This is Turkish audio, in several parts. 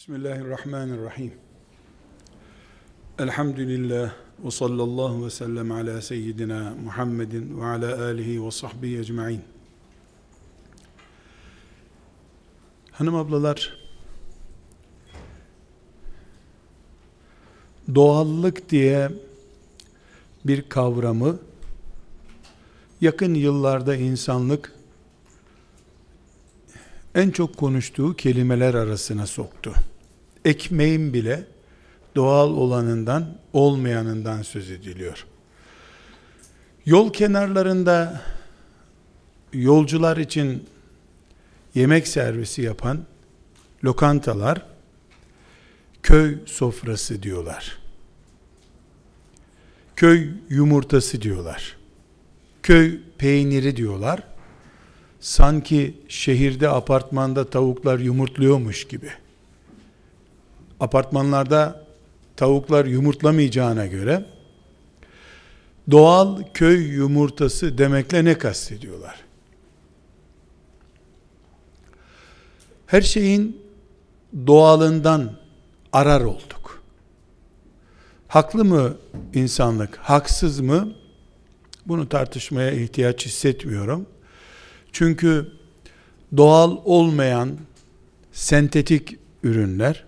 Bismillahirrahmanirrahim. Elhamdülillah ve sallallahu ve sellem ala seyyidina Muhammedin ve ala alihi ve sahbihi ecma'in. Hanım ablalar, doğallık diye bir kavramı yakın yıllarda insanlık en çok konuştuğu kelimeler arasına soktu. Ekmeğin bile doğal olanından olmayanından söz ediliyor. Yol kenarlarında yolcular için yemek servisi yapan lokantalar köy sofrası diyorlar. Köy yumurtası diyorlar. Köy peyniri diyorlar sanki şehirde apartmanda tavuklar yumurtluyormuş gibi. Apartmanlarda tavuklar yumurtlamayacağına göre doğal köy yumurtası demekle ne kastediyorlar? Her şeyin doğalından arar olduk. Haklı mı insanlık, haksız mı? Bunu tartışmaya ihtiyaç hissetmiyorum. Çünkü doğal olmayan sentetik ürünler,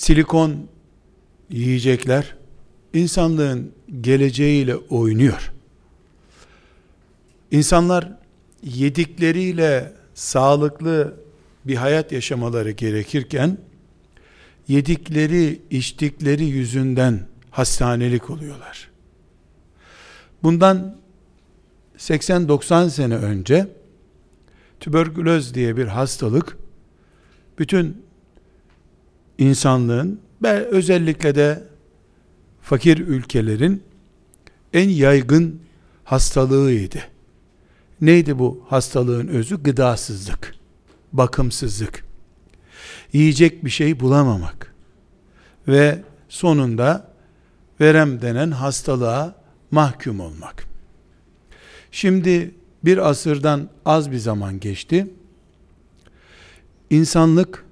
silikon yiyecekler insanlığın geleceğiyle oynuyor. İnsanlar yedikleriyle sağlıklı bir hayat yaşamaları gerekirken yedikleri, içtikleri yüzünden hastanelik oluyorlar. Bundan 80-90 sene önce tüberküloz diye bir hastalık bütün insanlığın ve özellikle de fakir ülkelerin en yaygın hastalığıydı. Neydi bu hastalığın özü? Gıdasızlık, bakımsızlık, yiyecek bir şey bulamamak ve sonunda verem denen hastalığa mahkum olmak. Şimdi bir asırdan az bir zaman geçti. İnsanlık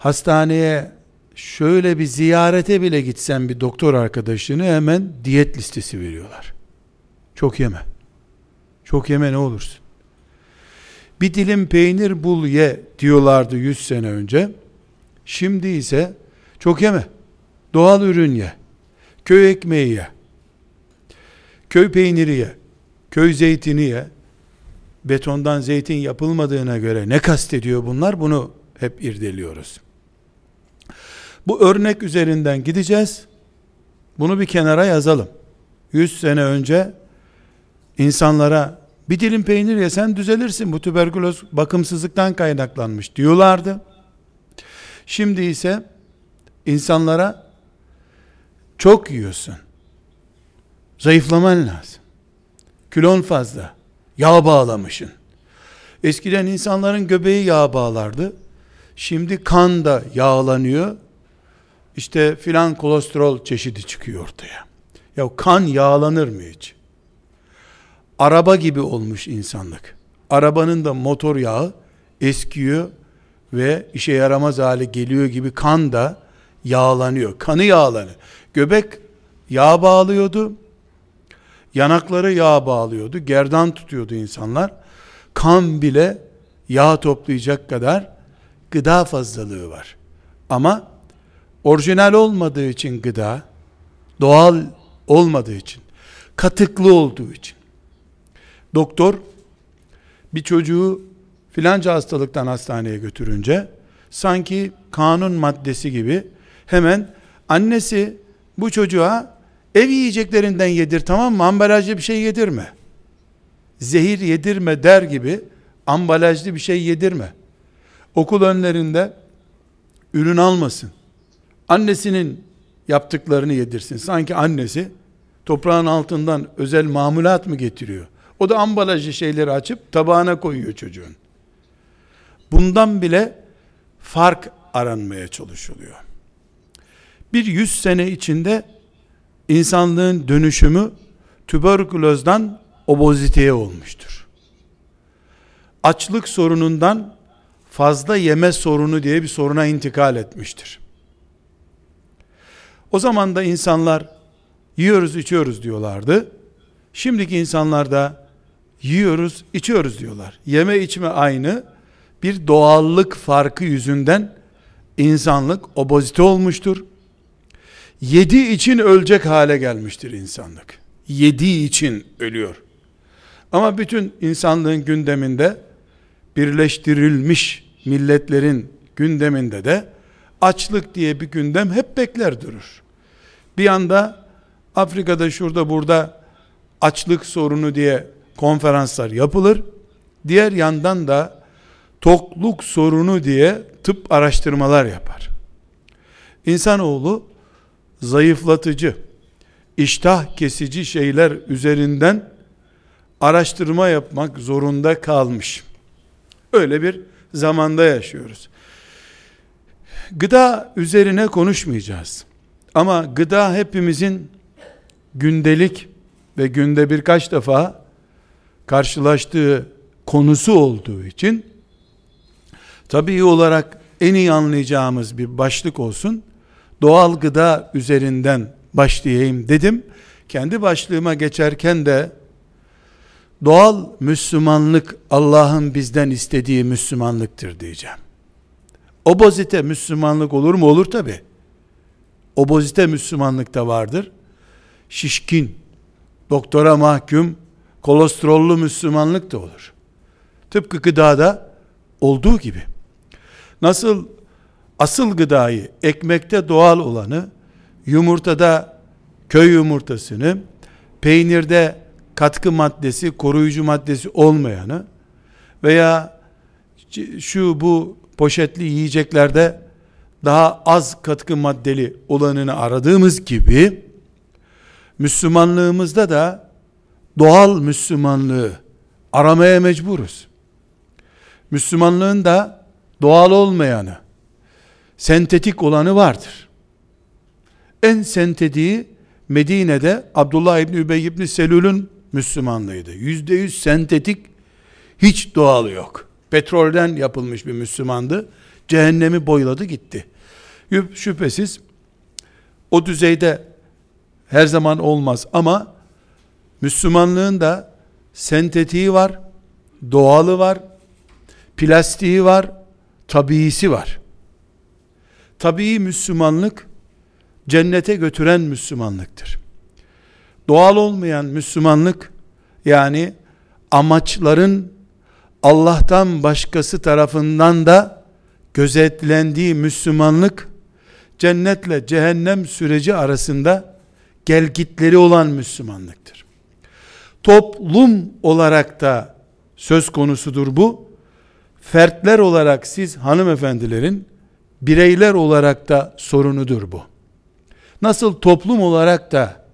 hastaneye şöyle bir ziyarete bile gitsen bir doktor arkadaşını hemen diyet listesi veriyorlar. Çok yeme. Çok yeme ne olursun. Bir dilim peynir bul ye diyorlardı 100 sene önce. Şimdi ise çok yeme. Doğal ürün ye. Köy ekmeği ye. Köy peyniri ye köy zeytini ye, betondan zeytin yapılmadığına göre ne kastediyor bunlar? Bunu hep irdeliyoruz. Bu örnek üzerinden gideceğiz. Bunu bir kenara yazalım. 100 sene önce insanlara bir dilim peynir yesen düzelirsin. Bu tüberküloz bakımsızlıktan kaynaklanmış diyorlardı. Şimdi ise insanlara çok yiyorsun. Zayıflaman lazım. Kilon fazla. Yağ bağlamışın. Eskiden insanların göbeği yağ bağlardı. Şimdi kan da yağlanıyor. İşte filan kolesterol çeşidi çıkıyor ortaya. Ya kan yağlanır mı hiç? Araba gibi olmuş insanlık. Arabanın da motor yağı eskiyor ve işe yaramaz hale geliyor gibi kan da yağlanıyor. Kanı yağlanıyor. Göbek yağ bağlıyordu. Yanakları yağ bağlıyordu. Gerdan tutuyordu insanlar. Kan bile yağ toplayacak kadar gıda fazlalığı var. Ama orijinal olmadığı için gıda, doğal olmadığı için, katıklı olduğu için. Doktor bir çocuğu filanca hastalıktan hastaneye götürünce sanki kanun maddesi gibi hemen annesi bu çocuğa Ev yiyeceklerinden yedir tamam mı? Ambalajlı bir şey yedirme. Zehir yedirme der gibi ambalajlı bir şey yedirme. Okul önlerinde ürün almasın. Annesinin yaptıklarını yedirsin. Sanki annesi toprağın altından özel mamulat mı getiriyor? O da ambalajlı şeyleri açıp tabağına koyuyor çocuğun. Bundan bile fark aranmaya çalışılıyor. Bir yüz sene içinde insanlığın dönüşümü tüberkülozdan oboziteye olmuştur. Açlık sorunundan fazla yeme sorunu diye bir soruna intikal etmiştir. O zaman da insanlar yiyoruz içiyoruz diyorlardı. Şimdiki insanlar da yiyoruz içiyoruz diyorlar. Yeme içme aynı bir doğallık farkı yüzünden insanlık obozite olmuştur. Yedi için ölecek hale gelmiştir insanlık. Yediği için ölüyor. Ama bütün insanlığın gündeminde birleştirilmiş milletlerin gündeminde de açlık diye bir gündem hep bekler durur. Bir anda Afrika'da şurada burada açlık sorunu diye konferanslar yapılır. Diğer yandan da tokluk sorunu diye tıp araştırmalar yapar. İnsanoğlu zayıflatıcı, iştah kesici şeyler üzerinden araştırma yapmak zorunda kalmış. Öyle bir zamanda yaşıyoruz. Gıda üzerine konuşmayacağız. Ama gıda hepimizin gündelik ve günde birkaç defa karşılaştığı konusu olduğu için tabii olarak en iyi anlayacağımız bir başlık olsun. Doğal gıda üzerinden başlayayım dedim. Kendi başlığıma geçerken de doğal Müslümanlık Allah'ın bizden istediği Müslümanlıktır diyeceğim. Obozite Müslümanlık olur mu? Olur tabi. Obozite Müslümanlık da vardır. Şişkin, doktora mahkum, kolesterollu Müslümanlık da olur. Tıpkı gıdada olduğu gibi. Nasıl asıl gıdayı, ekmekte doğal olanı, yumurtada köy yumurtasını, peynirde katkı maddesi, koruyucu maddesi olmayanı veya şu bu poşetli yiyeceklerde daha az katkı maddeli olanını aradığımız gibi Müslümanlığımızda da doğal Müslümanlığı aramaya mecburuz. Müslümanlığın da doğal olmayanı, sentetik olanı vardır. En sentetiği Medine'de Abdullah İbni Übey İbni Selül'ün Müslümanlığıydı. Yüzde yüz sentetik, hiç doğalı yok. Petrolden yapılmış bir Müslümandı. Cehennemi boyladı gitti. Şüphesiz o düzeyde her zaman olmaz ama Müslümanlığın da sentetiği var, doğalı var, plastiği var, tabiisi var. Tabii Müslümanlık cennete götüren Müslümanlıktır. Doğal olmayan Müslümanlık yani amaçların Allah'tan başkası tarafından da gözetlendiği Müslümanlık cennetle cehennem süreci arasında gelgitleri olan Müslümanlıktır. Toplum olarak da söz konusudur bu. Fertler olarak siz hanımefendilerin bireyler olarak da sorunudur bu. Nasıl toplum olarak da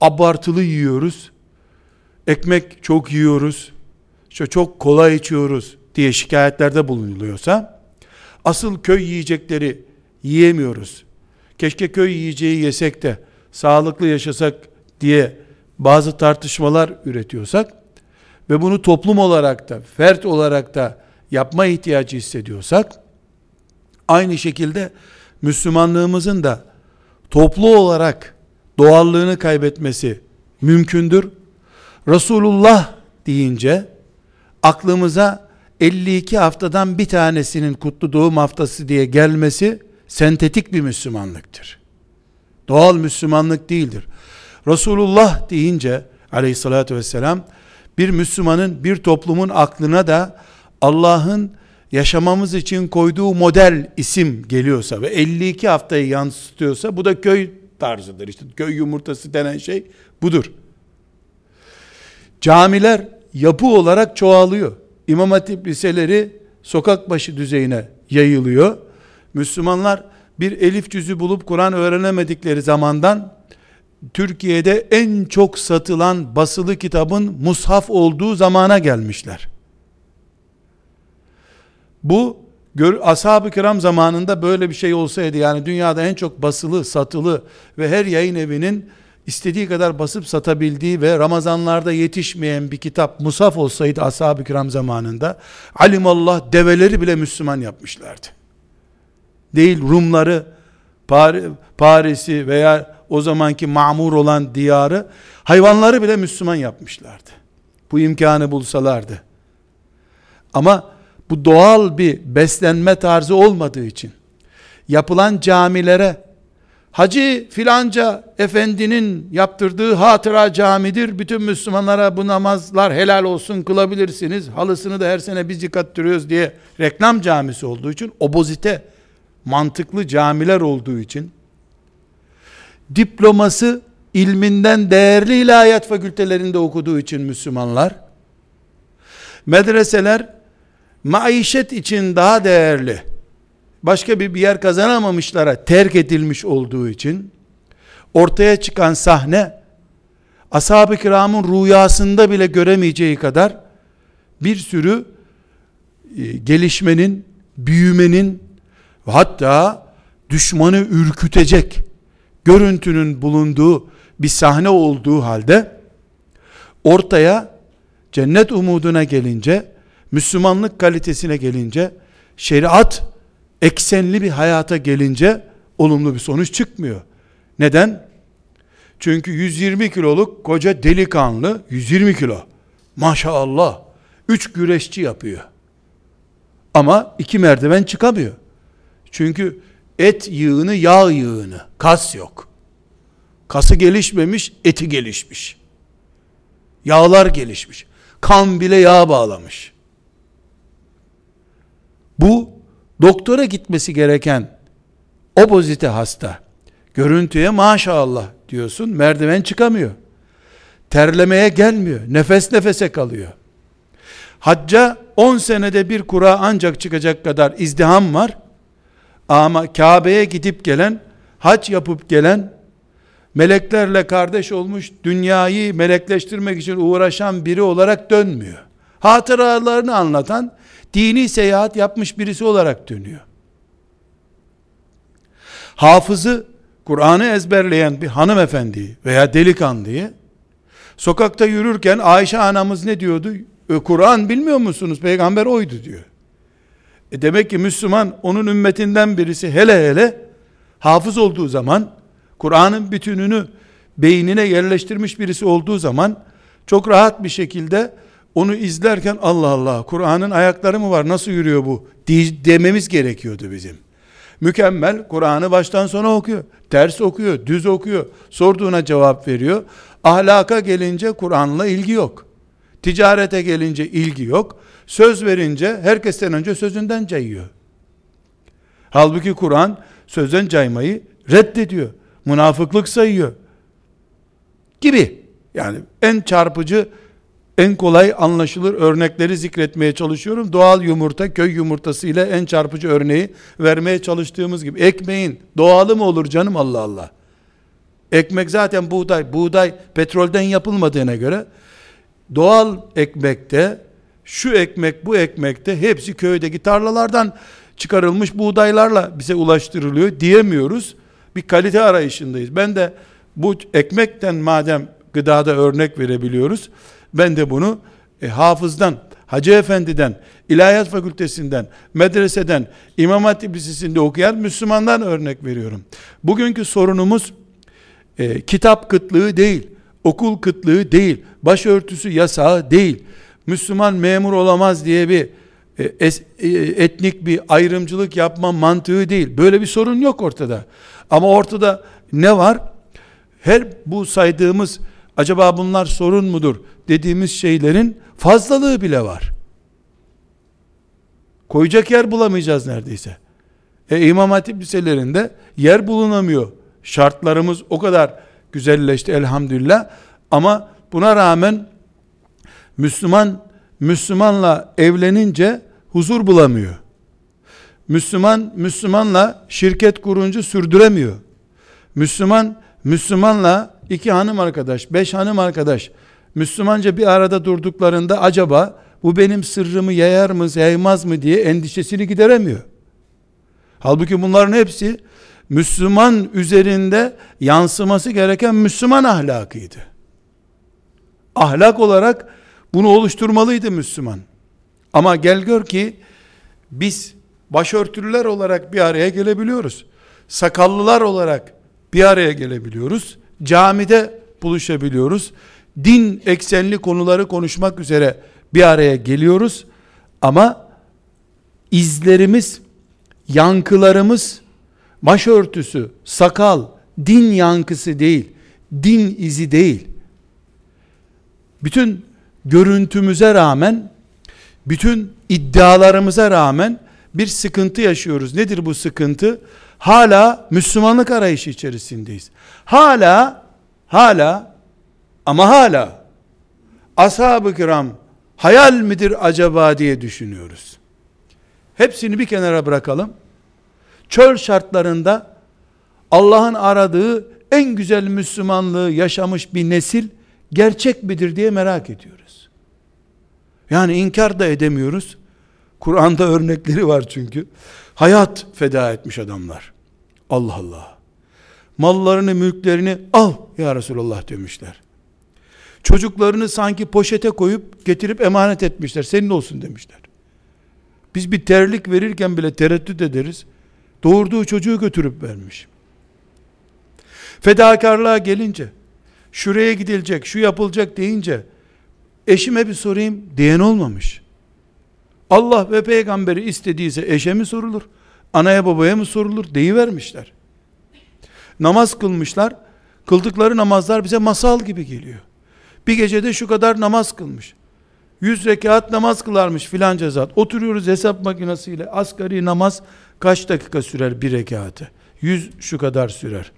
abartılı yiyoruz, ekmek çok yiyoruz, işte çok kolay içiyoruz diye şikayetlerde bulunuluyorsa, asıl köy yiyecekleri yiyemiyoruz. Keşke köy yiyeceği yesek de sağlıklı yaşasak diye bazı tartışmalar üretiyorsak ve bunu toplum olarak da, fert olarak da yapma ihtiyacı hissediyorsak, aynı şekilde Müslümanlığımızın da toplu olarak doğallığını kaybetmesi mümkündür. Resulullah deyince aklımıza 52 haftadan bir tanesinin kutlu doğum haftası diye gelmesi sentetik bir Müslümanlıktır. Doğal Müslümanlık değildir. Resulullah deyince aleyhissalatü vesselam bir Müslümanın bir toplumun aklına da Allah'ın yaşamamız için koyduğu model isim geliyorsa ve 52 haftayı yansıtıyorsa bu da köy tarzıdır. İşte köy yumurtası denen şey budur. Camiler yapı olarak çoğalıyor. İmam Hatip liseleri sokak başı düzeyine yayılıyor. Müslümanlar bir elif cüzü bulup Kur'an öğrenemedikleri zamandan Türkiye'de en çok satılan basılı kitabın mushaf olduğu zamana gelmişler. Bu ashab-ı kiram zamanında böyle bir şey olsaydı yani dünyada en çok basılı, satılı ve her yayın evinin istediği kadar basıp satabildiği ve Ramazanlarda yetişmeyen bir kitap Musaf olsaydı ashab-ı kiram zamanında alimallah develeri bile Müslüman yapmışlardı. Değil Rumları, Paris'i veya o zamanki mamur olan diyarı hayvanları bile Müslüman yapmışlardı. Bu imkanı bulsalardı. Ama bu doğal bir beslenme tarzı olmadığı için yapılan camilere Hacı filanca efendinin yaptırdığı hatıra camidir. Bütün Müslümanlara bu namazlar helal olsun kılabilirsiniz. Halısını da her sene biz yıkattırıyoruz diye reklam camisi olduğu için obozite mantıklı camiler olduğu için diploması ilminden değerli ilahiyat fakültelerinde okuduğu için Müslümanlar medreseler maişet için daha değerli başka bir, bir yer kazanamamışlara terk edilmiş olduğu için ortaya çıkan sahne ashab-ı kiramın rüyasında bile göremeyeceği kadar bir sürü e, gelişmenin, büyümenin hatta düşmanı ürkütecek görüntünün bulunduğu bir sahne olduğu halde ortaya cennet umuduna gelince Müslümanlık kalitesine gelince şeriat eksenli bir hayata gelince olumlu bir sonuç çıkmıyor. Neden? Çünkü 120 kiloluk koca delikanlı 120 kilo. Maşallah. 3 güreşçi yapıyor. Ama iki merdiven çıkamıyor. Çünkü et yığını yağ yığını. Kas yok. Kası gelişmemiş, eti gelişmiş. Yağlar gelişmiş. Kan bile yağ bağlamış. Bu doktora gitmesi gereken obozite hasta görüntüye maşallah diyorsun merdiven çıkamıyor. Terlemeye gelmiyor. Nefes nefese kalıyor. Hacca 10 senede bir kura ancak çıkacak kadar izdiham var. Ama Kabe'ye gidip gelen, hac yapıp gelen, meleklerle kardeş olmuş, dünyayı melekleştirmek için uğraşan biri olarak dönmüyor. Hatıralarını anlatan, dini seyahat yapmış birisi olarak dönüyor. Hafızı Kur'an'ı ezberleyen bir hanımefendi veya delikanlıyı sokakta yürürken Ayşe anamız ne diyordu? E, Kur'an bilmiyor musunuz? Peygamber oydu diyor. E demek ki Müslüman onun ümmetinden birisi hele hele hafız olduğu zaman Kur'an'ın bütününü beynine yerleştirmiş birisi olduğu zaman çok rahat bir şekilde onu izlerken Allah Allah Kur'an'ın ayakları mı var nasıl yürüyor bu dememiz gerekiyordu bizim. Mükemmel Kur'an'ı baştan sona okuyor. Ters okuyor, düz okuyor. Sorduğuna cevap veriyor. Ahlaka gelince Kur'an'la ilgi yok. Ticarete gelince ilgi yok. Söz verince herkesten önce sözünden cayıyor. Halbuki Kur'an sözden caymayı reddediyor. Münafıklık sayıyor. Gibi. Yani en çarpıcı en kolay anlaşılır örnekleri zikretmeye çalışıyorum. Doğal yumurta, köy yumurtası ile en çarpıcı örneği vermeye çalıştığımız gibi. Ekmeğin doğalı mı olur canım Allah Allah? Ekmek zaten buğday. Buğday petrolden yapılmadığına göre doğal ekmekte şu ekmek bu ekmekte hepsi köydeki tarlalardan çıkarılmış buğdaylarla bize ulaştırılıyor diyemiyoruz. Bir kalite arayışındayız. Ben de bu ekmekten madem gıdada örnek verebiliyoruz. Ben de bunu e, hafızdan, Hacı Efendi'den, İlahiyat Fakültesinden, medreseden, İmam Hatip Lisesi'nde okuyan Müslümandan örnek veriyorum. Bugünkü sorunumuz e, kitap kıtlığı değil, okul kıtlığı değil, başörtüsü yasağı değil, Müslüman memur olamaz diye bir e, es, e, etnik bir ayrımcılık yapma mantığı değil. Böyle bir sorun yok ortada. Ama ortada ne var? Her bu saydığımız acaba bunlar sorun mudur dediğimiz şeylerin fazlalığı bile var. Koyacak yer bulamayacağız neredeyse. E, İmam Hatip liselerinde yer bulunamıyor. Şartlarımız o kadar güzelleşti elhamdülillah. Ama buna rağmen Müslüman Müslümanla evlenince huzur bulamıyor. Müslüman Müslümanla şirket kurunca sürdüremiyor. Müslüman Müslümanla iki hanım arkadaş, beş hanım arkadaş Müslümanca bir arada durduklarında acaba bu benim sırrımı yayar mı, yaymaz mı diye endişesini gideremiyor. Halbuki bunların hepsi Müslüman üzerinde yansıması gereken Müslüman ahlakıydı. Ahlak olarak bunu oluşturmalıydı Müslüman. Ama gel gör ki biz başörtülüler olarak bir araya gelebiliyoruz. Sakallılar olarak bir araya gelebiliyoruz. Camide buluşabiliyoruz. Din eksenli konuları konuşmak üzere bir araya geliyoruz. Ama izlerimiz, yankılarımız, başörtüsü, sakal, din yankısı değil, din izi değil. Bütün görüntümüze rağmen, bütün iddialarımıza rağmen bir sıkıntı yaşıyoruz. Nedir bu sıkıntı? Hala Müslümanlık arayışı içerisindeyiz. Hala, hala ama hala ashab-ı kiram hayal midir acaba diye düşünüyoruz. Hepsini bir kenara bırakalım. Çöl şartlarında Allah'ın aradığı en güzel Müslümanlığı yaşamış bir nesil gerçek midir diye merak ediyoruz. Yani inkar da edemiyoruz. Kur'an'da örnekleri var çünkü. Hayat feda etmiş adamlar. Allah Allah. Mallarını, mülklerini al ya Resulallah demişler. Çocuklarını sanki poşete koyup getirip emanet etmişler. Senin olsun demişler. Biz bir terlik verirken bile tereddüt ederiz. Doğurduğu çocuğu götürüp vermiş. Fedakarlığa gelince, şuraya gidilecek, şu yapılacak deyince, eşime bir sorayım diyen olmamış. Allah ve peygamberi istediyse eşe mi sorulur? Anaya babaya mı sorulur? Deyivermişler. Namaz kılmışlar. Kıldıkları namazlar bize masal gibi geliyor. Bir gecede şu kadar namaz kılmış. Yüz rekat namaz kılarmış filanca zat. Oturuyoruz hesap makinesiyle. Asgari namaz kaç dakika sürer bir rekatı? Yüz şu kadar sürer.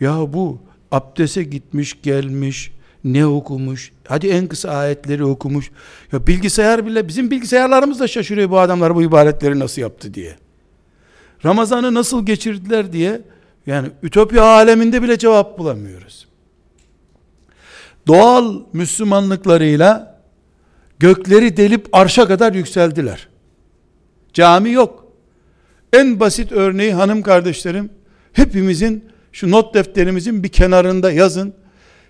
Ya bu abdese gitmiş gelmiş ne okumuş hadi en kısa ayetleri okumuş ya bilgisayar bile bizim bilgisayarlarımız da şaşırıyor bu adamlar bu ibadetleri nasıl yaptı diye Ramazan'ı nasıl geçirdiler diye yani ütopya aleminde bile cevap bulamıyoruz doğal Müslümanlıklarıyla gökleri delip arşa kadar yükseldiler cami yok en basit örneği hanım kardeşlerim hepimizin şu not defterimizin bir kenarında yazın.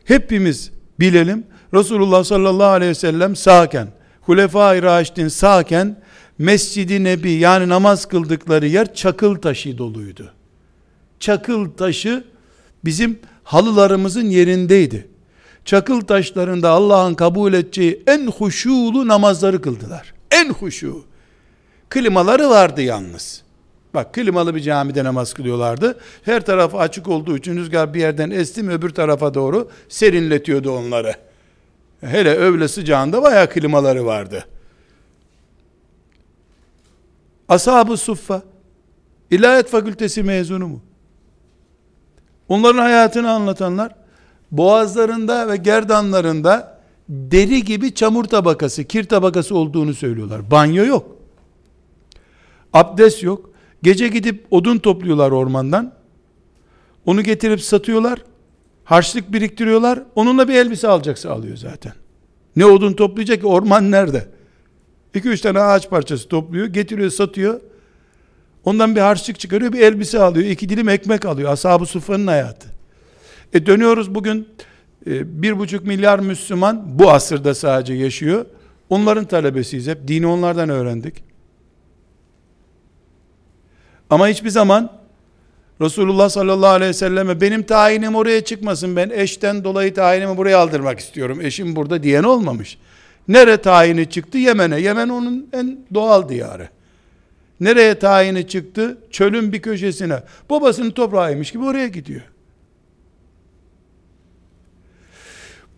Hepimiz bilelim. Resulullah sallallahu aleyhi ve sellem sağken, Hulefai Raşidin sağken, Mescidi Nebi yani namaz kıldıkları yer çakıl taşı doluydu. Çakıl taşı bizim halılarımızın yerindeydi. Çakıl taşlarında Allah'ın kabul edeceği en huşulu namazları kıldılar. En huşu. Klimaları vardı yalnız. Bak klimalı bir camide namaz kılıyorlardı. Her tarafı açık olduğu için rüzgar bir yerden esti mi öbür tarafa doğru serinletiyordu onları. Hele öğle sıcağında bayağı klimaları vardı. Ashab-ı Suffa İlahiyat Fakültesi mezunu mu? Onların hayatını anlatanlar boğazlarında ve gerdanlarında deri gibi çamur tabakası, kir tabakası olduğunu söylüyorlar. Banyo yok. Abdest yok. Gece gidip odun topluyorlar ormandan. Onu getirip satıyorlar. Harçlık biriktiriyorlar. Onunla bir elbise alacaksa alıyor zaten. Ne odun toplayacak ki orman nerede? 2-3 tane ağaç parçası topluyor, getiriyor, satıyor. Ondan bir harçlık çıkarıyor, bir elbise alıyor, iki dilim ekmek alıyor. Ashab-ı Suffa'nın hayatı. E dönüyoruz bugün e, bir buçuk milyar Müslüman bu asırda sadece yaşıyor. Onların talebesiyiz hep. Dini onlardan öğrendik. Ama hiçbir zaman Resulullah sallallahu aleyhi ve selleme benim tayinim oraya çıkmasın ben eşten dolayı tayinimi buraya aldırmak istiyorum eşim burada diyen olmamış. Nere tayini çıktı? Yemen'e. Yemen onun en doğal diyarı. Nereye tayini çıktı? Çölün bir köşesine. Babasının toprağıymış gibi oraya gidiyor.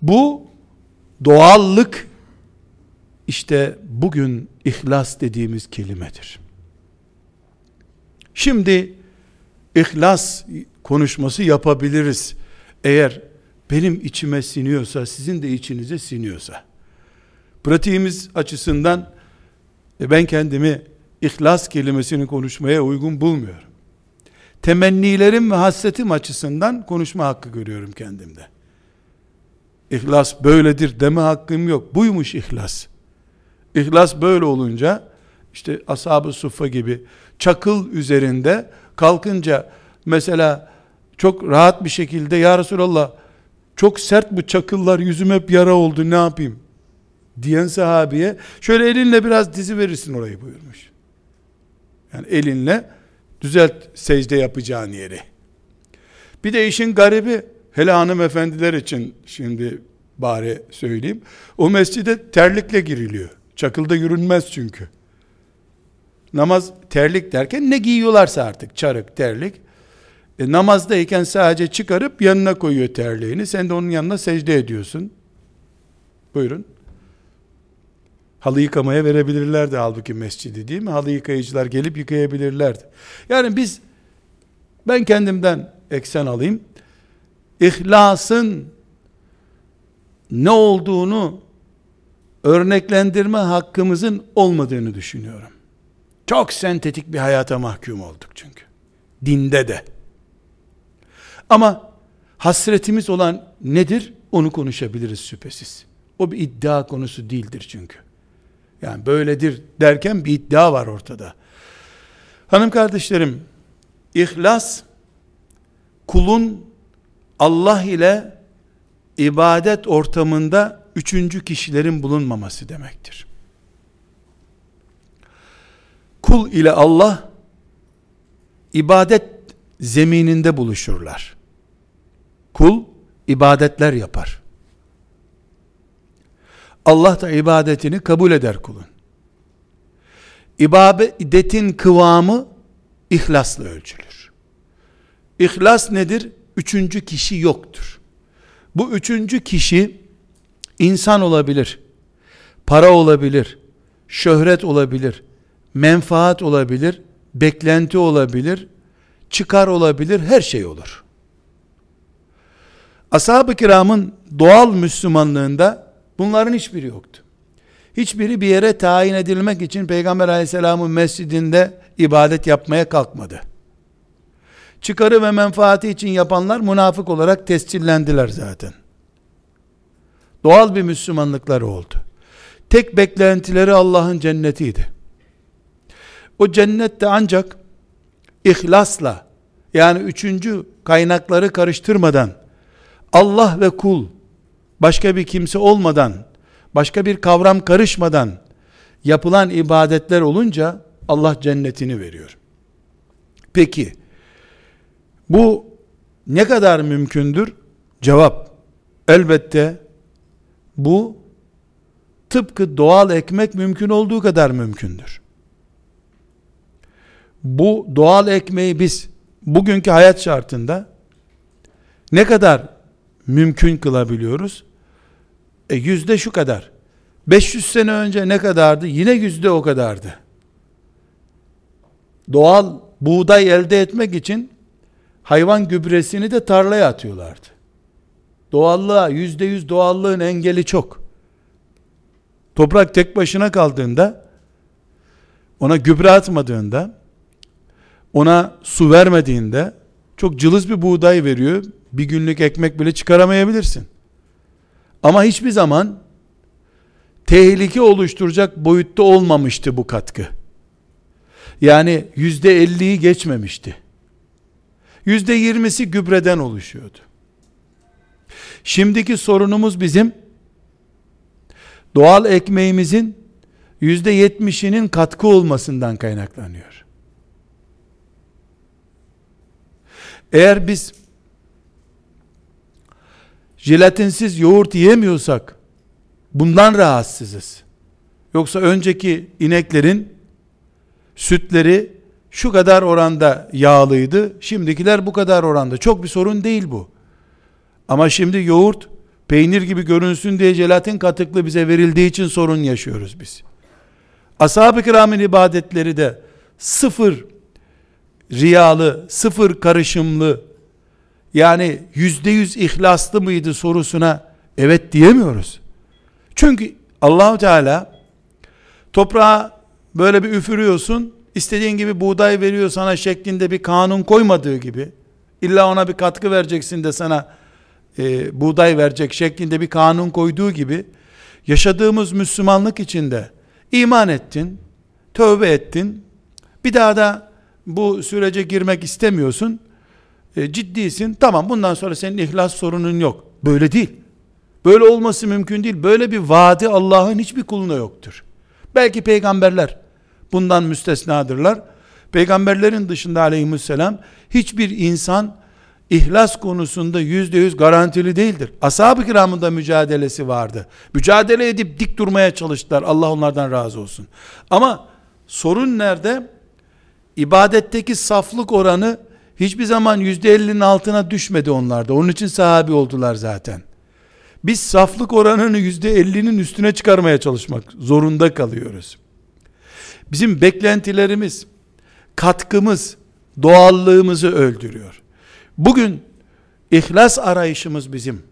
Bu doğallık işte bugün ihlas dediğimiz kelimedir. Şimdi ihlas konuşması yapabiliriz. Eğer benim içime siniyorsa, sizin de içinize siniyorsa. Pratiğimiz açısından e, ben kendimi ihlas kelimesini konuşmaya uygun bulmuyorum. Temennilerim ve hasretim açısından konuşma hakkı görüyorum kendimde. İhlas böyledir deme hakkım yok. Buymuş ihlas. İhlas böyle olunca işte ashab-ı suffa gibi çakıl üzerinde kalkınca mesela çok rahat bir şekilde ya Resulallah çok sert bu çakıllar yüzüm hep yara oldu ne yapayım diyen sahabiye şöyle elinle biraz dizi verirsin orayı buyurmuş. Yani elinle düzelt secde yapacağın yeri. Bir de işin garibi hele hanımefendiler için şimdi bari söyleyeyim. O mescide terlikle giriliyor. Çakılda yürünmez çünkü. Namaz terlik derken ne giyiyorlarsa artık çarık, terlik. E, namazdayken sadece çıkarıp yanına koyuyor terliğini. Sen de onun yanına secde ediyorsun. Buyurun. Halı yıkamaya verebilirlerdi halbuki mescidi değil mi? Halı yıkayıcılar gelip yıkayabilirlerdi. Yani biz ben kendimden eksen alayım. İhlasın ne olduğunu örneklendirme hakkımızın olmadığını düşünüyorum. Çok sentetik bir hayata mahkum olduk çünkü. Dinde de. Ama hasretimiz olan nedir? Onu konuşabiliriz şüphesiz. O bir iddia konusu değildir çünkü. Yani böyledir derken bir iddia var ortada. Hanım kardeşlerim, ihlas kulun Allah ile ibadet ortamında üçüncü kişilerin bulunmaması demektir. Kul ile Allah ibadet zemininde buluşurlar. Kul ibadetler yapar. Allah da ibadetini kabul eder kulun. İbadetin kıvamı ihlasla ölçülür. İhlas nedir? Üçüncü kişi yoktur. Bu üçüncü kişi insan olabilir, para olabilir, şöhret olabilir, menfaat olabilir, beklenti olabilir, çıkar olabilir, her şey olur. Ashab-ı kiramın doğal Müslümanlığında bunların hiçbiri yoktu. Hiçbiri bir yere tayin edilmek için Peygamber aleyhisselamın mescidinde ibadet yapmaya kalkmadı. Çıkarı ve menfaati için yapanlar münafık olarak tescillendiler zaten. Doğal bir Müslümanlıkları oldu. Tek beklentileri Allah'ın cennetiydi. O cennette ancak ihlasla yani üçüncü kaynakları karıştırmadan Allah ve kul başka bir kimse olmadan başka bir kavram karışmadan yapılan ibadetler olunca Allah cennetini veriyor. Peki bu ne kadar mümkündür? Cevap elbette bu tıpkı doğal ekmek mümkün olduğu kadar mümkündür. Bu doğal ekmeği biz bugünkü hayat şartında ne kadar mümkün kılabiliyoruz? E yüzde şu kadar. 500 sene önce ne kadardı? Yine yüzde o kadardı. Doğal buğday elde etmek için hayvan gübresini de tarlaya atıyorlardı. Doğallığa, yüzde yüz doğallığın engeli çok. Toprak tek başına kaldığında, ona gübre atmadığında, ona su vermediğinde, çok cılız bir buğday veriyor, bir günlük ekmek bile çıkaramayabilirsin. Ama hiçbir zaman tehlike oluşturacak boyutta olmamıştı bu katkı. Yani yüzde elliyi geçmemişti. Yüzde yirmisi gübreden oluşuyordu. Şimdiki sorunumuz bizim doğal ekmeğimizin yüzde yetmişinin katkı olmasından kaynaklanıyor. Eğer biz jelatinsiz yoğurt yiyemiyorsak bundan rahatsızız. Yoksa önceki ineklerin sütleri şu kadar oranda yağlıydı. Şimdikiler bu kadar oranda. Çok bir sorun değil bu. Ama şimdi yoğurt peynir gibi görünsün diye jelatin katıklı bize verildiği için sorun yaşıyoruz biz. Ashab-ı kiramın ibadetleri de sıfır riyalı, sıfır karışımlı, yani yüzde yüz ihlaslı mıydı sorusuna evet diyemiyoruz. Çünkü Allahu Teala toprağa böyle bir üfürüyorsun, istediğin gibi buğday veriyor sana şeklinde bir kanun koymadığı gibi, illa ona bir katkı vereceksin de sana e, buğday verecek şeklinde bir kanun koyduğu gibi, yaşadığımız Müslümanlık içinde iman ettin, tövbe ettin, bir daha da bu sürece girmek istemiyorsun, e, ciddisin. Tamam bundan sonra senin ihlas sorunun yok. Böyle değil. Böyle olması mümkün değil. Böyle bir vaadi Allah'ın hiçbir kuluna yoktur. Belki peygamberler bundan müstesnadırlar. Peygamberlerin dışında aleyhisselam hiçbir insan ihlas konusunda yüzde yüz garantili değildir. Ashab-ı kiramın da mücadelesi vardı. Mücadele edip dik durmaya çalıştılar. Allah onlardan razı olsun. Ama sorun nerede? İbadetteki saflık oranı hiçbir zaman yüzde ellinin altına düşmedi onlarda. Onun için sahabi oldular zaten. Biz saflık oranını yüzde ellinin üstüne çıkarmaya çalışmak zorunda kalıyoruz. Bizim beklentilerimiz, katkımız, doğallığımızı öldürüyor. Bugün ihlas arayışımız bizim.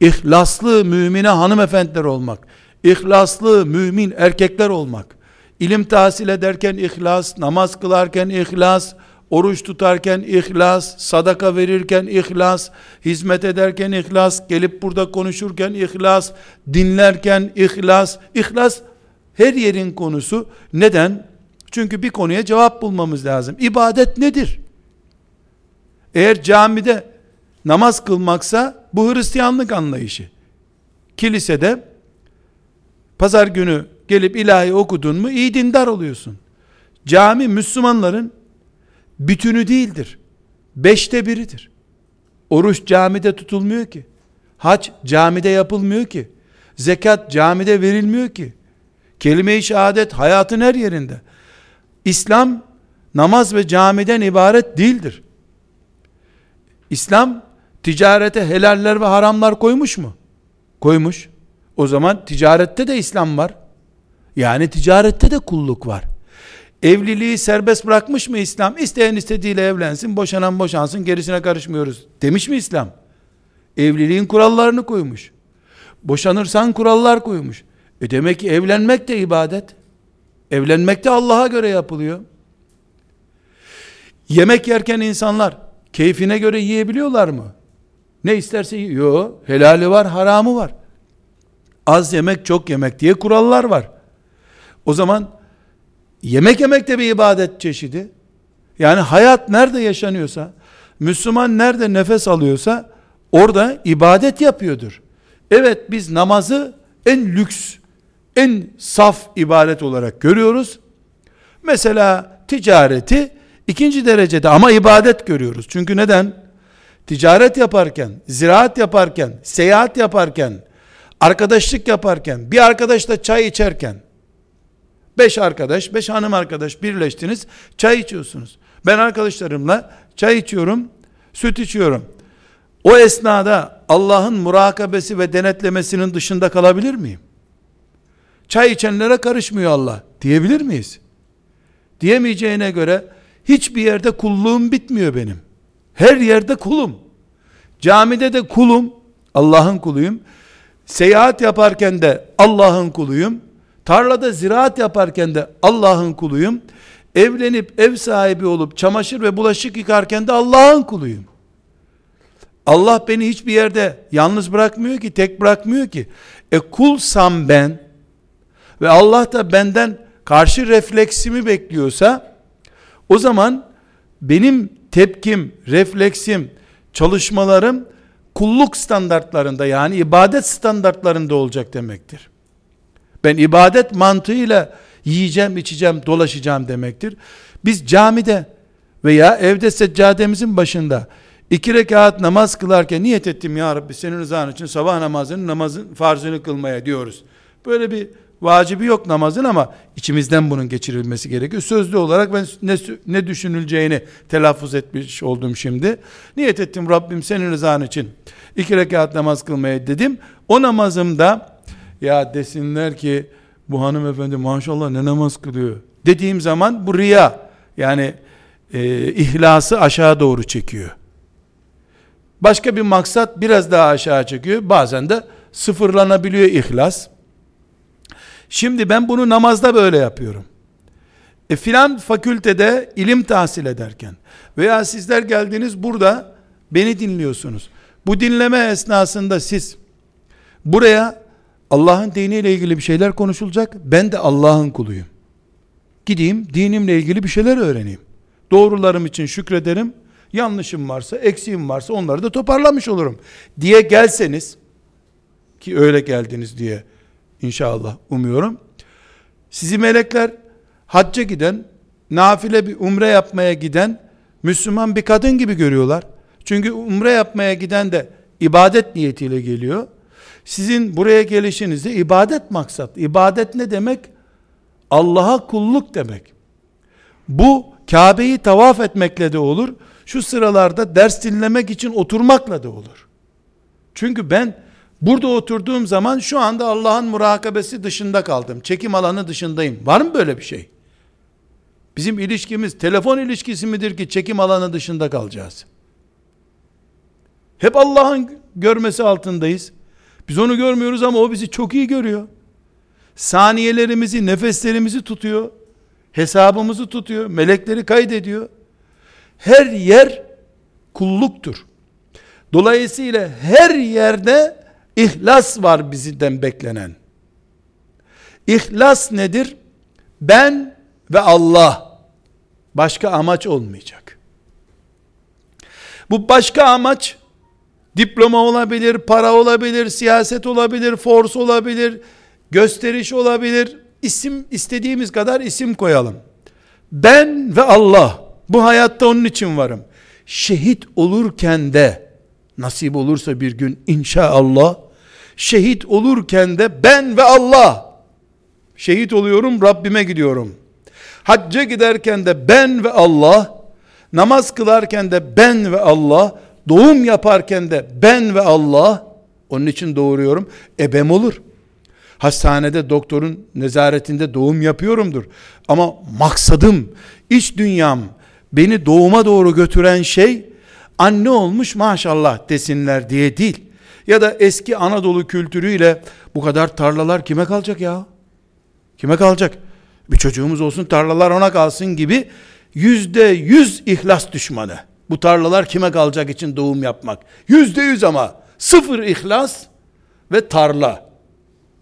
İhlaslı mümine hanımefendiler olmak, ihlaslı mümin erkekler olmak, ilim tahsil ederken ihlas, namaz kılarken ihlas, oruç tutarken ihlas, sadaka verirken ihlas, hizmet ederken ihlas, gelip burada konuşurken ihlas, dinlerken ihlas, ihlas her yerin konusu. Neden? Çünkü bir konuya cevap bulmamız lazım. İbadet nedir? Eğer camide namaz kılmaksa bu Hristiyanlık anlayışı. Kilisede pazar günü gelip ilahi okudun mu iyi dindar oluyorsun. Cami Müslümanların bütünü değildir. Beşte biridir. Oruç camide tutulmuyor ki. Hac camide yapılmıyor ki. Zekat camide verilmiyor ki. Kelime-i şehadet hayatın her yerinde. İslam namaz ve camiden ibaret değildir. İslam ticarete helaller ve haramlar koymuş mu? Koymuş. O zaman ticarette de İslam var. Yani ticarette de kulluk var. Evliliği serbest bırakmış mı İslam? İsteyen istediğiyle evlensin, boşanan boşansın, gerisine karışmıyoruz. Demiş mi İslam? Evliliğin kurallarını koymuş. Boşanırsan kurallar koymuş. E demek ki evlenmek de ibadet. Evlenmek de Allah'a göre yapılıyor. Yemek yerken insanlar keyfine göre yiyebiliyorlar mı? Ne isterse yiyor. Helali var, haramı var. Az yemek, çok yemek diye kurallar var. O zaman yemek yemek de bir ibadet çeşidi. Yani hayat nerede yaşanıyorsa, Müslüman nerede nefes alıyorsa orada ibadet yapıyordur. Evet biz namazı en lüks, en saf ibadet olarak görüyoruz. Mesela ticareti ikinci derecede ama ibadet görüyoruz. Çünkü neden? Ticaret yaparken, ziraat yaparken, seyahat yaparken, arkadaşlık yaparken, bir arkadaşla çay içerken, beş arkadaş, beş hanım arkadaş birleştiniz, çay içiyorsunuz. Ben arkadaşlarımla çay içiyorum, süt içiyorum. O esnada Allah'ın murakabesi ve denetlemesinin dışında kalabilir miyim? Çay içenlere karışmıyor Allah diyebilir miyiz? Diyemeyeceğine göre hiçbir yerde kulluğum bitmiyor benim. Her yerde kulum. Camide de kulum, Allah'ın kuluyum. Seyahat yaparken de Allah'ın kuluyum. Tarlada ziraat yaparken de Allah'ın kuluyum. Evlenip ev sahibi olup çamaşır ve bulaşık yıkarken de Allah'ın kuluyum. Allah beni hiçbir yerde yalnız bırakmıyor ki, tek bırakmıyor ki. E kulsam ben ve Allah da benden karşı refleksimi bekliyorsa o zaman benim tepkim, refleksim, çalışmalarım kulluk standartlarında yani ibadet standartlarında olacak demektir. Ben ibadet mantığıyla yiyeceğim, içeceğim, dolaşacağım demektir. Biz camide veya evde seccademizin başında iki rekat namaz kılarken niyet ettim ya Rabbi senin rızan için sabah namazının namazın farzını kılmaya diyoruz. Böyle bir vacibi yok namazın ama içimizden bunun geçirilmesi gerekiyor. Sözlü olarak ben ne, ne düşünüleceğini telaffuz etmiş oldum şimdi. Niyet ettim Rabbim senin rızan için iki rekat namaz kılmaya dedim. O namazımda ya desinler ki bu hanımefendi maşallah ne namaz kılıyor dediğim zaman bu riya yani e, ihlası aşağı doğru çekiyor. Başka bir maksat biraz daha aşağı çekiyor. Bazen de sıfırlanabiliyor ihlas. Şimdi ben bunu namazda böyle yapıyorum. E filan fakültede ilim tahsil ederken veya sizler geldiniz burada beni dinliyorsunuz. Bu dinleme esnasında siz buraya Allah'ın diniyle ilgili bir şeyler konuşulacak. Ben de Allah'ın kuluyum. Gideyim dinimle ilgili bir şeyler öğreneyim. Doğrularım için şükrederim. Yanlışım varsa, eksiğim varsa onları da toparlamış olurum diye gelseniz ki öyle geldiniz diye inşallah umuyorum. Sizi melekler hacca giden, nafile bir umre yapmaya giden Müslüman bir kadın gibi görüyorlar. Çünkü umre yapmaya giden de ibadet niyetiyle geliyor. Sizin buraya gelişinizde ibadet maksat. İbadet ne demek? Allah'a kulluk demek. Bu Kabe'yi tavaf etmekle de olur. Şu sıralarda ders dinlemek için oturmakla da olur. Çünkü ben burada oturduğum zaman şu anda Allah'ın murakabesi dışında kaldım. Çekim alanı dışındayım. Var mı böyle bir şey? Bizim ilişkimiz telefon ilişkisi midir ki çekim alanı dışında kalacağız? Hep Allah'ın görmesi altındayız. Biz onu görmüyoruz ama o bizi çok iyi görüyor. Saniyelerimizi, nefeslerimizi tutuyor. Hesabımızı tutuyor. Melekleri kaydediyor. Her yer kulluktur. Dolayısıyla her yerde ihlas var bizden beklenen. İhlas nedir? Ben ve Allah. Başka amaç olmayacak. Bu başka amaç diploma olabilir, para olabilir, siyaset olabilir, force olabilir, gösteriş olabilir. İsim istediğimiz kadar isim koyalım. Ben ve Allah bu hayatta onun için varım. Şehit olurken de nasip olursa bir gün inşallah şehit olurken de ben ve Allah şehit oluyorum Rabbime gidiyorum. Hacca giderken de ben ve Allah, namaz kılarken de ben ve Allah, doğum yaparken de ben ve Allah, onun için doğuruyorum, ebem olur. Hastanede doktorun nezaretinde doğum yapıyorumdur. Ama maksadım, iç dünyam, beni doğuma doğru götüren şey, anne olmuş maşallah desinler diye değil. Ya da eski Anadolu kültürüyle bu kadar tarlalar kime kalacak ya? Kime kalacak? Bir çocuğumuz olsun tarlalar ona kalsın gibi yüzde yüz ihlas düşmanı. Bu tarlalar kime kalacak için doğum yapmak. Yüzde yüz ama sıfır ihlas ve tarla.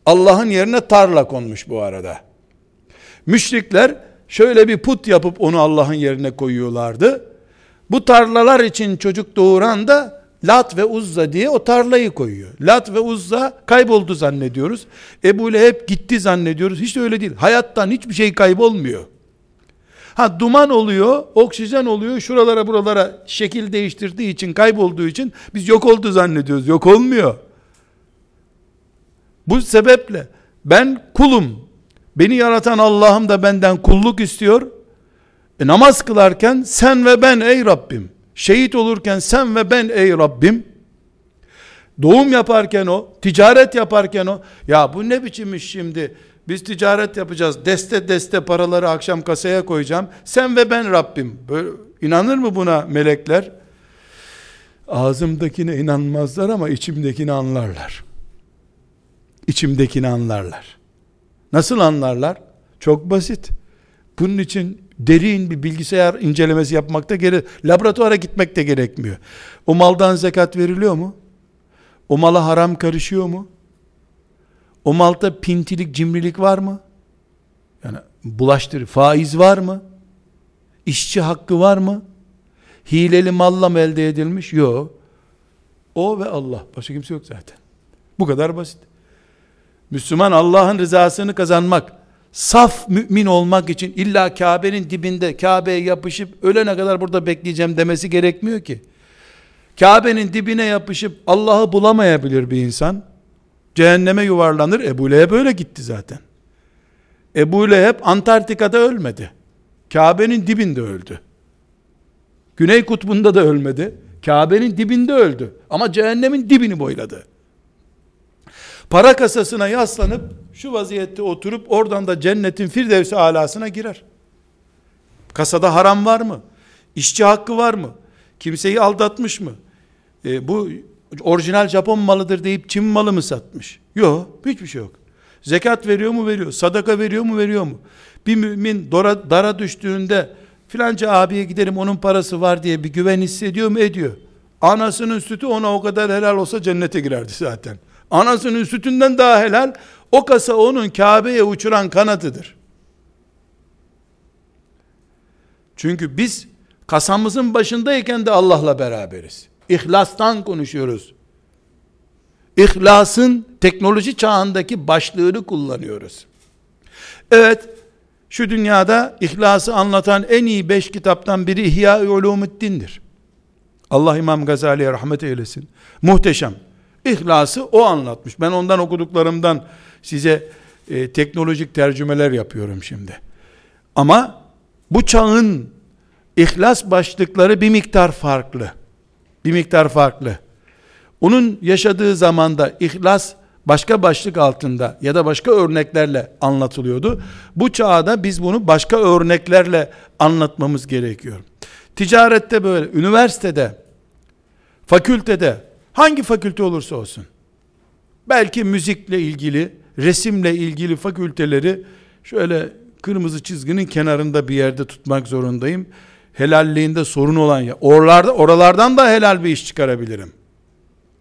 Allah'ın yerine tarla konmuş bu arada. Müşrikler şöyle bir put yapıp onu Allah'ın yerine koyuyorlardı. Bu tarlalar için çocuk doğuran da Lat ve Uzza diye o tarlayı koyuyor. Lat ve Uzza kayboldu zannediyoruz. Ebu Leheb gitti zannediyoruz. Hiç öyle değil. Hayattan hiçbir şey kaybolmuyor. Ha duman oluyor, oksijen oluyor, şuralara buralara şekil değiştirdiği için, kaybolduğu için biz yok oldu zannediyoruz. Yok olmuyor. Bu sebeple ben kulum. Beni yaratan Allah'ım da benden kulluk istiyor. E, namaz kılarken sen ve ben ey Rabbim Şehit olurken sen ve ben ey Rabbim, doğum yaparken o, ticaret yaparken o, ya bu ne biçim iş şimdi, biz ticaret yapacağız, deste deste paraları akşam kasaya koyacağım, sen ve ben Rabbim, böyle, inanır mı buna melekler? Ağzımdakine inanmazlar ama içimdekini anlarlar. İçimdekini anlarlar. Nasıl anlarlar? Çok basit. Bunun için derin bir bilgisayar incelemesi yapmakta gerek, laboratuvara gitmek de gerekmiyor. O maldan zekat veriliyor mu? O mala haram karışıyor mu? O malda pintilik, cimrilik var mı? Yani bulaştır, faiz var mı? İşçi hakkı var mı? Hileli malla mı elde edilmiş? Yok. O ve Allah. Başka kimse yok zaten. Bu kadar basit. Müslüman Allah'ın rızasını kazanmak, saf mümin olmak için illa Kabe'nin dibinde Kabe'ye yapışıp ölene kadar burada bekleyeceğim demesi gerekmiyor ki. Kabe'nin dibine yapışıp Allah'ı bulamayabilir bir insan. Cehenneme yuvarlanır. Ebu Leheb öyle gitti zaten. Ebu Leheb Antarktika'da ölmedi. Kabe'nin dibinde öldü. Güney kutbunda da ölmedi. Kabe'nin dibinde öldü. Ama cehennemin dibini boyladı. Para kasasına yaslanıp şu vaziyette oturup oradan da cennetin firdevsi alasına girer. Kasada haram var mı? İşçi hakkı var mı? Kimseyi aldatmış mı? E, bu orijinal Japon malıdır deyip Çin malı mı satmış? Yok, hiçbir şey yok. Zekat veriyor mu? Veriyor. Sadaka veriyor mu? Veriyor mu? Bir mümin dara, dara düştüğünde filanca abiye giderim onun parası var diye bir güven hissediyor mu? Ediyor. Anasının sütü ona o kadar helal olsa cennete girerdi zaten. Anasının sütünden daha helal. O kasa onun Kabe'ye uçuran kanatıdır. Çünkü biz Kasamızın başındayken de Allah'la beraberiz. İhlastan konuşuyoruz. İhlasın teknoloji çağındaki başlığını kullanıyoruz. Evet, şu dünyada ihlası anlatan en iyi beş kitaptan biri İhya-i Ulumuddin'dir. Allah İmam Gazali'ye rahmet eylesin. Muhteşem. İhlası o anlatmış. Ben ondan okuduklarımdan size e, teknolojik tercümeler yapıyorum şimdi. Ama bu çağın ihlas başlıkları bir miktar farklı. Bir miktar farklı. Onun yaşadığı zamanda ihlas başka başlık altında ya da başka örneklerle anlatılıyordu. Bu çağda biz bunu başka örneklerle anlatmamız gerekiyor. Ticarette böyle, üniversitede, fakültede, hangi fakülte olursa olsun, belki müzikle ilgili, resimle ilgili fakülteleri şöyle kırmızı çizginin kenarında bir yerde tutmak zorundayım. Helalliğinde sorun olan ya, oralarda, oralardan da helal bir iş çıkarabilirim.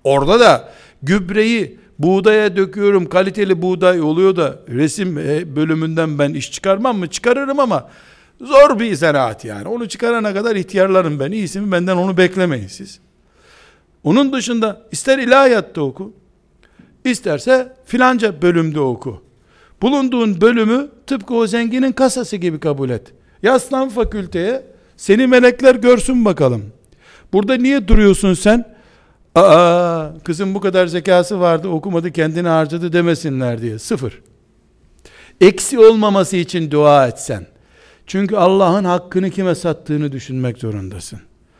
Orada da gübreyi buğdaya döküyorum kaliteli buğday oluyor da resim e, bölümünden ben iş çıkarmam mı? Çıkarırım ama zor bir zanaat yani. Onu çıkarana kadar ihtiyarlarım ben. İyisi mi benden onu beklemeyin siz. Onun dışında ister ilahiyatta oku, isterse filanca bölümde oku. Bulunduğun bölümü tıpkı o zenginin kasası gibi kabul et. Yaslan fakülteye, seni melekler görsün bakalım. Burada niye duruyorsun sen? Aa, kızım bu kadar zekası vardı okumadı kendini harcadı demesinler diye. Sıfır. Eksi olmaması için dua etsen. Çünkü Allah'ın hakkını kime sattığını düşünmek zorundasın.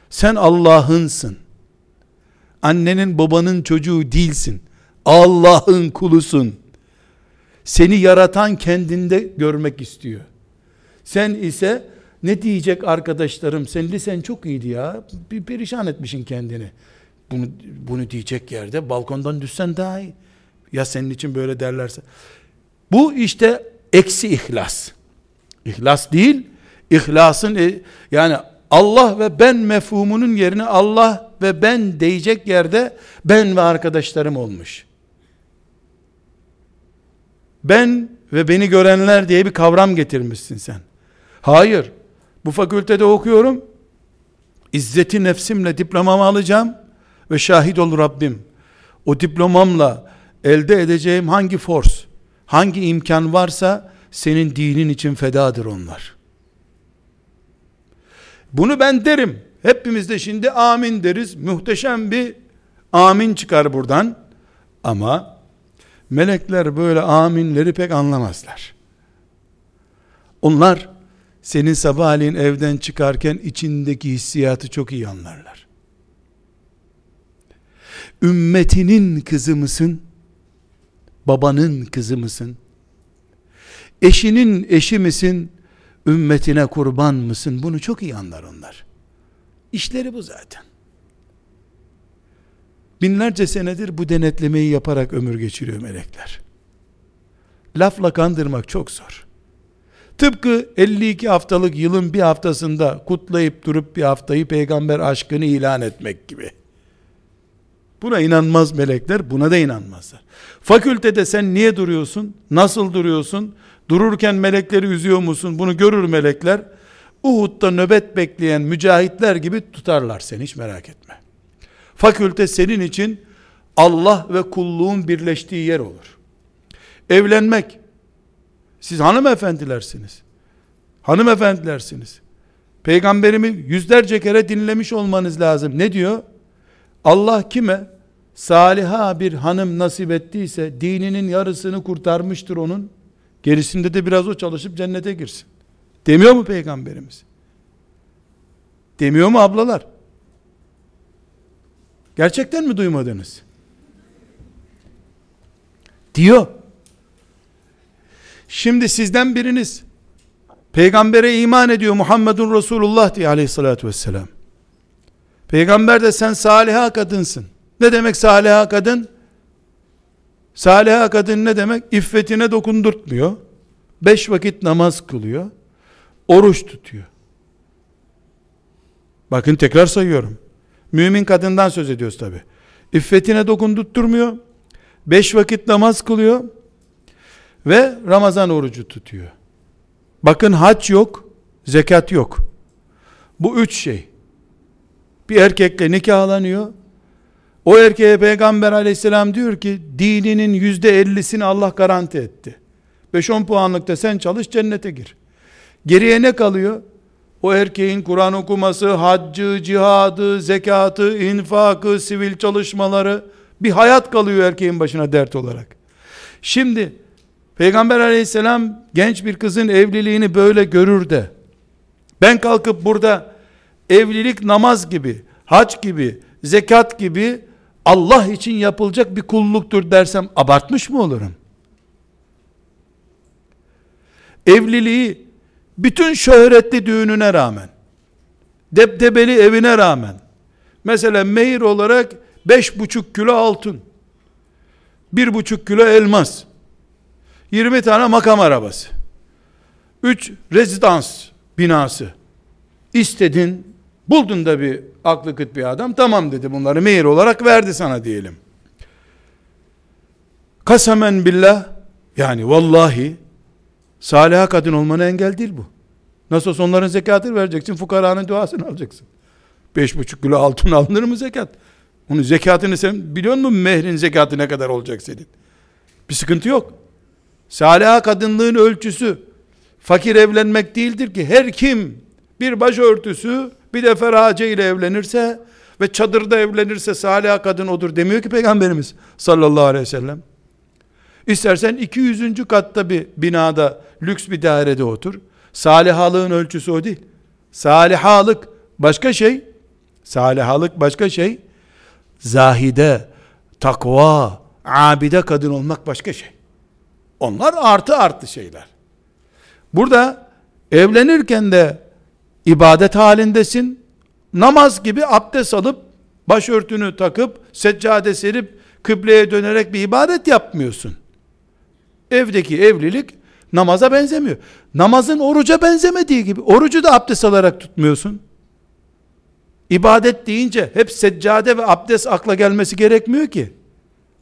Sen Allah'ınsın. Annenin babanın çocuğu değilsin. Allah'ın kulusun. Seni yaratan kendinde görmek istiyor. Sen ise ne diyecek arkadaşlarım? Sen lisen çok iyiydi ya. Bir perişan etmişin kendini. Bunu, bunu diyecek yerde balkondan düşsen daha iyi. Ya senin için böyle derlerse. Bu işte eksi ihlas. İhlas değil, ihlasın e, yani Allah ve ben mefhumunun yerine Allah ve ben diyecek yerde ben ve arkadaşlarım olmuş. Ben ve beni görenler diye bir kavram getirmişsin sen. Hayır. Bu fakültede okuyorum. İzzeti nefsimle diplomamı alacağım ve şahit ol Rabbim. O diplomamla elde edeceğim hangi force, hangi imkan varsa senin dinin için fedadır onlar. Bunu ben derim. Hepimiz de şimdi amin deriz. Muhteşem bir amin çıkar buradan. Ama melekler böyle aminleri pek anlamazlar. Onlar senin sabahleyin evden çıkarken içindeki hissiyatı çok iyi anlarlar. Ümmetinin kızı mısın? Babanın kızı mısın? Eşinin eşi misin? Ümmetine kurban mısın? Bunu çok iyi anlar onlar. İşleri bu zaten. Binlerce senedir bu denetlemeyi yaparak ömür geçiriyor melekler. Lafla kandırmak çok zor. Tıpkı 52 haftalık yılın bir haftasında kutlayıp durup bir haftayı peygamber aşkını ilan etmek gibi. Buna inanmaz melekler, buna da inanmazlar. Fakültede sen niye duruyorsun? Nasıl duruyorsun? Dururken melekleri üzüyor musun? Bunu görür melekler. Uhud'da nöbet bekleyen mücahitler gibi tutarlar seni hiç merak etme. Fakülte senin için Allah ve kulluğun birleştiği yer olur. Evlenmek, siz hanımefendilersiniz. Hanımefendilersiniz. Peygamberimi yüzlerce kere dinlemiş olmanız lazım. Ne diyor? Allah kime saliha bir hanım nasip ettiyse dininin yarısını kurtarmıştır onun. Gerisinde de biraz o çalışıp cennete girsin. Demiyor mu peygamberimiz? Demiyor mu ablalar? Gerçekten mi duymadınız? Diyor. Şimdi sizden biriniz peygambere iman ediyor Muhammedun Resulullah diye aleyhissalatü vesselam. Peygamber de sen saliha kadınsın. Ne demek saliha kadın? Saliha kadın ne demek? İffetine dokundurtmuyor. Beş vakit namaz kılıyor. Oruç tutuyor. Bakın tekrar sayıyorum. Mümin kadından söz ediyoruz tabi. İffetine dokundurtmuyor. Beş vakit namaz kılıyor. Ve Ramazan orucu tutuyor. Bakın hac yok, zekat yok. Bu üç şey. Bir erkekle nikahlanıyor. O erkeğe peygamber aleyhisselam diyor ki dininin yüzde ellisini Allah garanti etti. 5-10 puanlıkta sen çalış cennete gir. Geriye ne kalıyor? O erkeğin Kur'an okuması, haccı, cihadı, zekatı, infakı, sivil çalışmaları bir hayat kalıyor erkeğin başına dert olarak. Şimdi Peygamber aleyhisselam genç bir kızın evliliğini böyle görür de ben kalkıp burada evlilik namaz gibi, hac gibi, zekat gibi Allah için yapılacak bir kulluktur dersem abartmış mı olurum? Evliliği bütün şöhretli düğününe rağmen, deptebeli evine rağmen, mesela mehir olarak beş buçuk kilo altın, bir buçuk kilo elmas, 20 tane makam arabası, 3 rezidans binası istedin, buldun da bir aklı kıt bir adam, tamam dedi bunları mehir olarak verdi sana diyelim. Kasemen billah, yani vallahi, saliha kadın olmana engel değil bu. Nasıl olsa onların zekatını vereceksin, fukaranın duasını alacaksın. Beş buçuk kilo altın alınır mı zekat? Onun zekatını sen biliyor musun mehrin zekatı ne kadar olacak senin? Bir sıkıntı yok. Saliha kadınlığın ölçüsü fakir evlenmek değildir ki her kim bir başörtüsü bir de ferace ile evlenirse ve çadırda evlenirse saliha kadın odur demiyor ki peygamberimiz sallallahu aleyhi ve sellem. İstersen 200. katta bir binada lüks bir dairede otur. Salihalığın ölçüsü o değil. Salihalık başka şey. Salihalık başka şey. Zahide, takva, abide kadın olmak başka şey. Onlar artı artı şeyler. Burada evlenirken de ibadet halindesin. Namaz gibi abdest alıp başörtünü takıp seccade serip kıbleye dönerek bir ibadet yapmıyorsun. Evdeki evlilik namaza benzemiyor. Namazın oruca benzemediği gibi orucu da abdest alarak tutmuyorsun. İbadet deyince hep seccade ve abdest akla gelmesi gerekmiyor ki.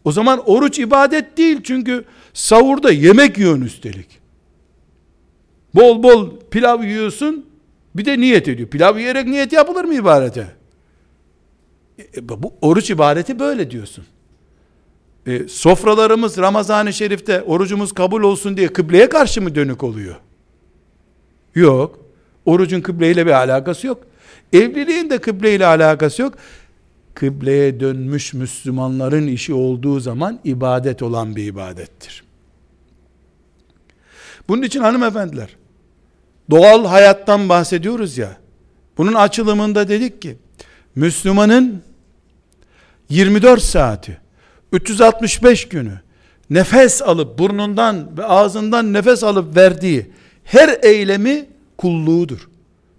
O zaman oruç ibadet değil çünkü savurda yemek yiyorsun üstelik. Bol bol pilav yiyorsun bir de niyet ediyor. Pilav yiyerek niyet yapılır mı ibadete? E, bu oruç ibadeti böyle diyorsun. E, sofralarımız Ramazan-ı Şerif'te orucumuz kabul olsun diye kıbleye karşı mı dönük oluyor? Yok. Orucun kıbleyle bir alakası yok. Evliliğin de kıbleyle alakası yok. Kıbleye dönmüş Müslümanların işi olduğu zaman ibadet olan bir ibadettir. Bunun için hanımefendiler, doğal hayattan bahsediyoruz ya, bunun açılımında dedik ki, Müslümanın 24 saati, 365 günü, nefes alıp burnundan ve ağzından nefes alıp verdiği her eylemi kulluğudur.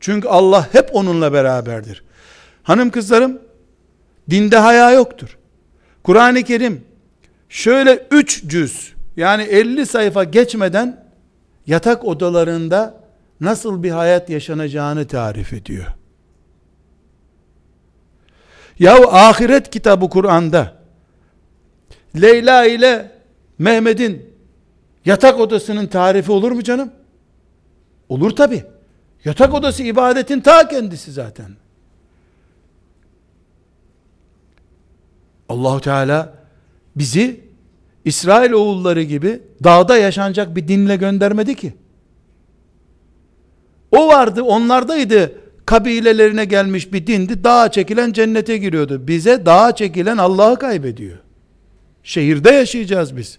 Çünkü Allah hep onunla beraberdir. Hanım kızlarım, dinde haya yoktur. Kur'an-ı Kerim, şöyle üç cüz, yani 50 sayfa geçmeden, yatak odalarında nasıl bir hayat yaşanacağını tarif ediyor. Yahu ahiret kitabı Kur'an'da, Leyla ile Mehmet'in yatak odasının tarifi olur mu canım? Olur tabi. Yatak odası ibadetin ta kendisi zaten. Allahu Teala bizi İsrail oğulları gibi dağda yaşanacak bir dinle göndermedi ki. O vardı, onlardaydı kabilelerine gelmiş bir dindi. Dağa çekilen cennete giriyordu. Bize dağa çekilen Allah'ı kaybediyor. Şehirde yaşayacağız biz.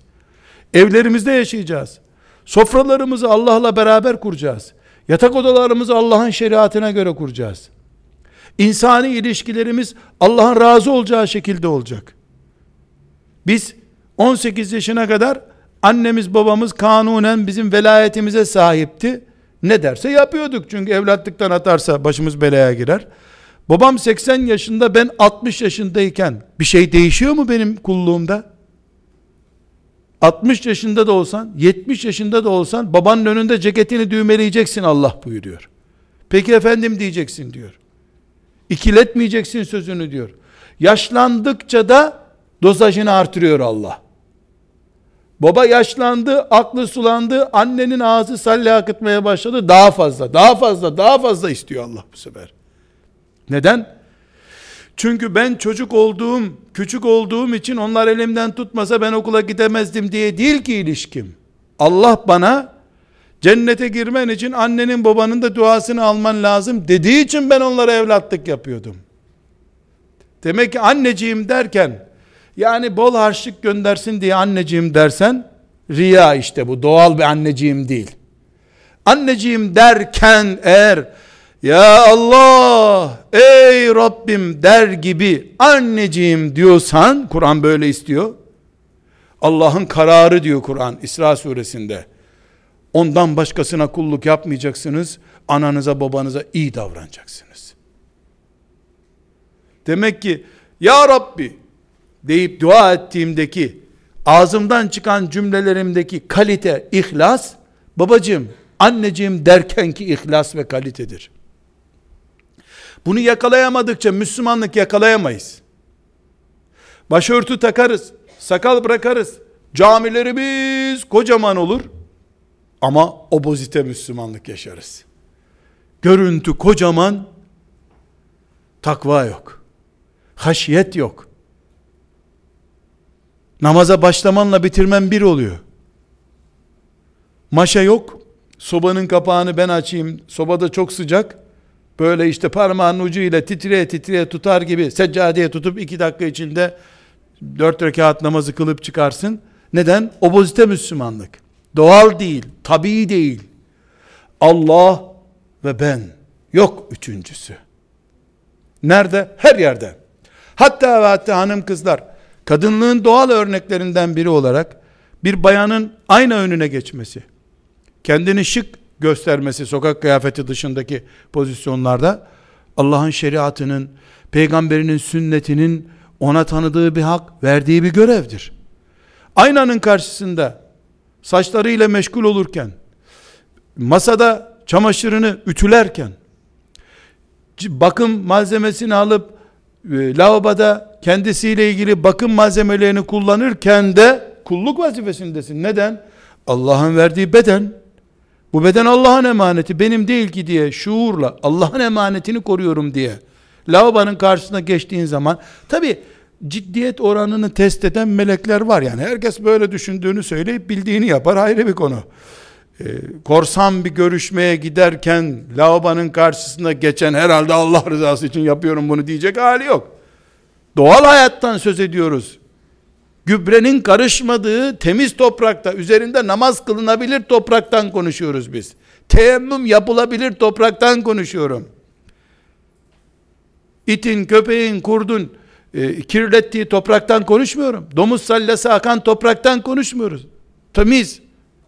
Evlerimizde yaşayacağız. Sofralarımızı Allah'la beraber kuracağız. Yatak odalarımızı Allah'ın şeriatına göre kuracağız. İnsani ilişkilerimiz Allah'ın razı olacağı şekilde olacak. Biz 18 yaşına kadar annemiz babamız kanunen bizim velayetimize sahipti. Ne derse yapıyorduk çünkü evlatlıktan atarsa başımız belaya girer. Babam 80 yaşında ben 60 yaşındayken bir şey değişiyor mu benim kulluğumda? 60 yaşında da olsan, 70 yaşında da olsan babanın önünde ceketini düğmeleyeceksin Allah buyuruyor. Peki efendim diyeceksin diyor. İkiletmeyeceksin sözünü diyor. Yaşlandıkça da dozajını artırıyor Allah. Baba yaşlandı, aklı sulandı, annenin ağzı salya akıtmaya başladı. Daha fazla, daha fazla, daha fazla istiyor Allah bu sefer. Neden? Çünkü ben çocuk olduğum, küçük olduğum için onlar elimden tutmasa ben okula gidemezdim diye değil ki ilişkim. Allah bana cennete girmen için annenin babanın da duasını alman lazım dediği için ben onlara evlatlık yapıyordum. Demek ki anneciğim derken yani bol harçlık göndersin diye anneciğim dersen riya işte bu doğal bir anneciğim değil. Anneciğim derken eğer ya Allah ey Rabbim der gibi anneciğim diyorsan Kur'an böyle istiyor. Allah'ın kararı diyor Kur'an İsra suresinde. Ondan başkasına kulluk yapmayacaksınız. Ananıza babanıza iyi davranacaksınız. Demek ki ya Rabbi deyip dua ettiğimdeki ağzımdan çıkan cümlelerimdeki kalite, ihlas babacığım, anneciğim derken ki ihlas ve kalitedir. Bunu yakalayamadıkça Müslümanlık yakalayamayız. Başörtü takarız, sakal bırakarız, camilerimiz kocaman olur ama obozite Müslümanlık yaşarız. Görüntü kocaman, takva yok. Haşiyet yok. Namaza başlamanla bitirmen bir oluyor. Maşa yok. Sobanın kapağını ben açayım. Sobada çok sıcak. Böyle işte parmağın ucuyla titreye titreye tutar gibi seccadeye tutup iki dakika içinde dört rekat namazı kılıp çıkarsın. Neden? Obozite Müslümanlık. Doğal değil, tabii değil. Allah ve ben. Yok üçüncüsü. Nerede? Her yerde. Hatta ve hatta hanım kızlar, kadınlığın doğal örneklerinden biri olarak, bir bayanın ayna önüne geçmesi, kendini şık göstermesi sokak kıyafeti dışındaki pozisyonlarda Allah'ın şeriatının, peygamberinin sünnetinin ona tanıdığı bir hak, verdiği bir görevdir. Aynanın karşısında saçlarıyla meşgul olurken, masada çamaşırını ütülerken, bakım malzemesini alıp e, lavaboda kendisiyle ilgili bakım malzemelerini kullanırken de kulluk vazifesindesin. Neden? Allah'ın verdiği beden, bu beden Allah'ın emaneti benim değil ki diye şuurla Allah'ın emanetini koruyorum diye lavabonun karşısına geçtiğin zaman tabi ciddiyet oranını test eden melekler var yani. Herkes böyle düşündüğünü söyleyip bildiğini yapar ayrı bir konu. Ee, korsan bir görüşmeye giderken lavabonun karşısında geçen herhalde Allah rızası için yapıyorum bunu diyecek hali yok. Doğal hayattan söz ediyoruz gübrenin karışmadığı temiz toprakta, üzerinde namaz kılınabilir topraktan konuşuyoruz biz. Teyemmüm yapılabilir topraktan konuşuyorum. İtin, köpeğin, kurdun e, kirlettiği topraktan konuşmuyorum. Domuz sallası akan topraktan konuşmuyoruz. Temiz,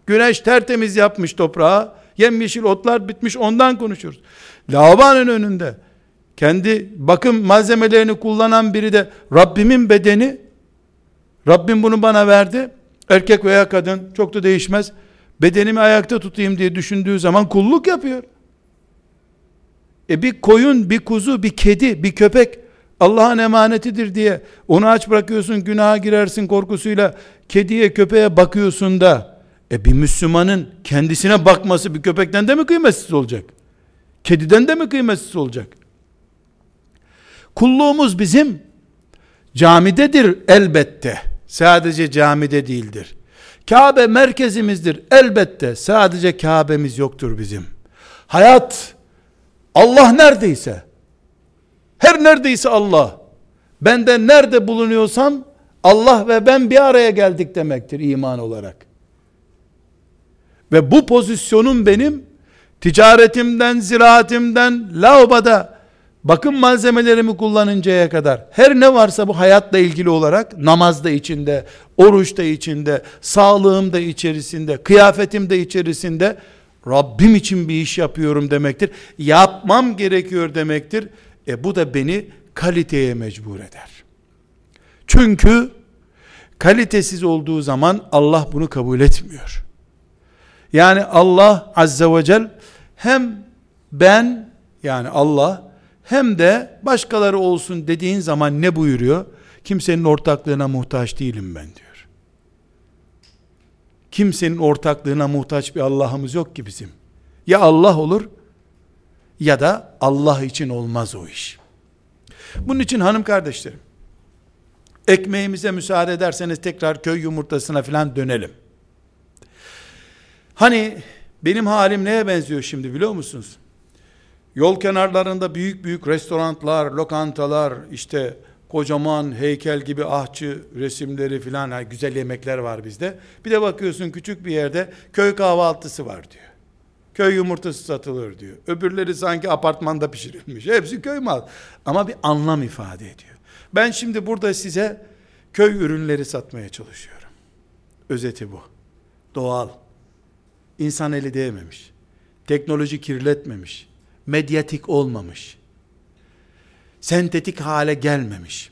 güneş tertemiz yapmış toprağı, yemyeşil otlar bitmiş ondan konuşuyoruz. Lavabanın önünde kendi bakım malzemelerini kullanan biri de Rabbimin bedeni Rabbim bunu bana verdi. Erkek veya kadın çok da değişmez. Bedenimi ayakta tutayım diye düşündüğü zaman kulluk yapıyor. E bir koyun, bir kuzu, bir kedi, bir köpek Allah'ın emanetidir diye onu aç bırakıyorsun, günaha girersin korkusuyla kediye, köpeğe bakıyorsun da e bir Müslümanın kendisine bakması bir köpekten de mi kıymetsiz olacak? Kediden de mi kıymetsiz olacak? Kulluğumuz bizim camidedir elbette. Sadece camide değildir. Kabe merkezimizdir. Elbette sadece Kabe'miz yoktur bizim. Hayat Allah neredeyse her neredeyse Allah. Ben de nerede bulunuyorsam Allah ve ben bir araya geldik demektir iman olarak. Ve bu pozisyonum benim ticaretimden, ziraatimden, lavaboda bakım malzemelerimi kullanıncaya kadar her ne varsa bu hayatla ilgili olarak namaz da içinde, oruç da içinde, sağlığım da içerisinde, kıyafetim de içerisinde Rabbim için bir iş yapıyorum demektir. Yapmam gerekiyor demektir. E bu da beni kaliteye mecbur eder. Çünkü kalitesiz olduğu zaman Allah bunu kabul etmiyor. Yani Allah azze ve cel hem ben yani Allah hem de başkaları olsun dediğin zaman ne buyuruyor? Kimsenin ortaklığına muhtaç değilim ben diyor. Kimsenin ortaklığına muhtaç bir Allah'ımız yok ki bizim. Ya Allah olur ya da Allah için olmaz o iş. Bunun için hanım kardeşlerim, ekmeğimize müsaade ederseniz tekrar köy yumurtasına falan dönelim. Hani benim halim neye benziyor şimdi biliyor musunuz? Yol kenarlarında büyük büyük restoranlar, lokantalar, işte kocaman heykel gibi ahçı resimleri filan yani güzel yemekler var bizde. Bir de bakıyorsun küçük bir yerde köy kahvaltısı var diyor. Köy yumurtası satılır diyor. Öbürleri sanki apartmanda pişirilmiş. Hepsi köy mal. Ama bir anlam ifade ediyor. Ben şimdi burada size köy ürünleri satmaya çalışıyorum. Özeti bu. Doğal. İnsan eli değmemiş. Teknoloji kirletmemiş. Medyatik olmamış. Sentetik hale gelmemiş.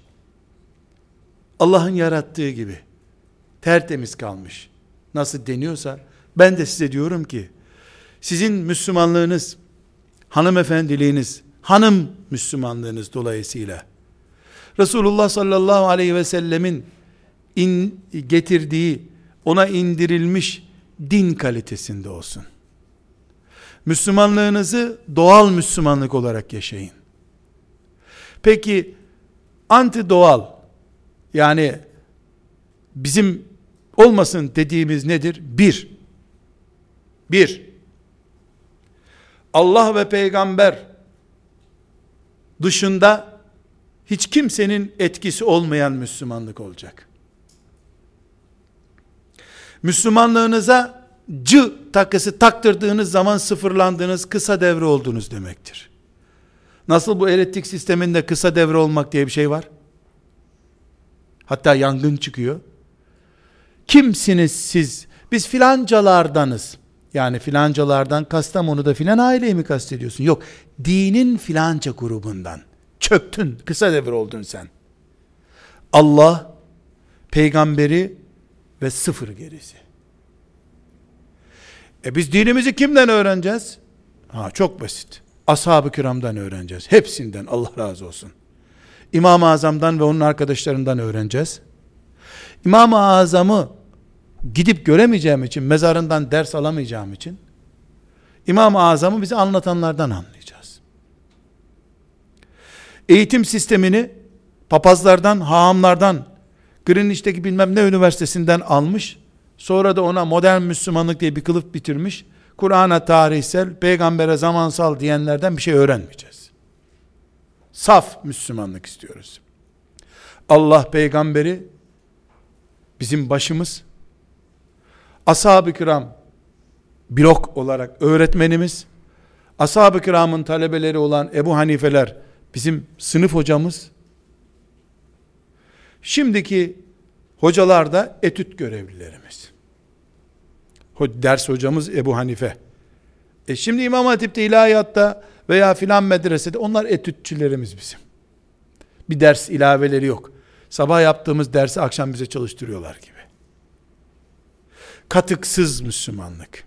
Allah'ın yarattığı gibi tertemiz kalmış. Nasıl deniyorsa ben de size diyorum ki sizin Müslümanlığınız, hanımefendiliğiniz, hanım Müslümanlığınız dolayısıyla Resulullah sallallahu aleyhi ve sellemin in, getirdiği, ona indirilmiş din kalitesinde olsun. Müslümanlığınızı doğal Müslümanlık olarak yaşayın. Peki anti doğal yani bizim olmasın dediğimiz nedir? Bir, bir, Allah ve peygamber dışında hiç kimsenin etkisi olmayan Müslümanlık olacak. Müslümanlığınıza cı takısı taktırdığınız zaman sıfırlandığınız kısa devre oldunuz demektir. Nasıl bu elektrik sisteminde kısa devre olmak diye bir şey var? Hatta yangın çıkıyor. Kimsiniz siz? Biz filancalardanız. Yani filancalardan Kastamonu'da filan aileyi mi kastediyorsun? Yok. Dinin filanca grubundan. Çöktün. Kısa devre oldun sen. Allah, peygamberi ve sıfır gerisi. E biz dinimizi kimden öğreneceğiz? Ha çok basit. Ashab-ı kiramdan öğreneceğiz. Hepsinden Allah razı olsun. İmam-ı Azam'dan ve onun arkadaşlarından öğreneceğiz. İmam-ı Azam'ı gidip göremeyeceğim için, mezarından ders alamayacağım için, İmam-ı Azam'ı bize anlatanlardan anlayacağız. Eğitim sistemini papazlardan, hahamlardan, Greenwich'teki bilmem ne üniversitesinden almış, sonra da ona modern Müslümanlık diye bir kılıf bitirmiş, Kur'an'a tarihsel, peygambere zamansal diyenlerden bir şey öğrenmeyeceğiz. Saf Müslümanlık istiyoruz. Allah peygamberi bizim başımız, ashab-ı kiram blok olarak öğretmenimiz, ashab-ı kiramın talebeleri olan Ebu Hanifeler bizim sınıf hocamız, şimdiki hocalar da etüt görevlilerimiz. Ders hocamız Ebu Hanife. E şimdi İmam Hatip'te, ilahiyatta veya filan medresede onlar etütçülerimiz bizim. Bir ders ilaveleri yok. Sabah yaptığımız dersi akşam bize çalıştırıyorlar gibi katıksız Müslümanlık.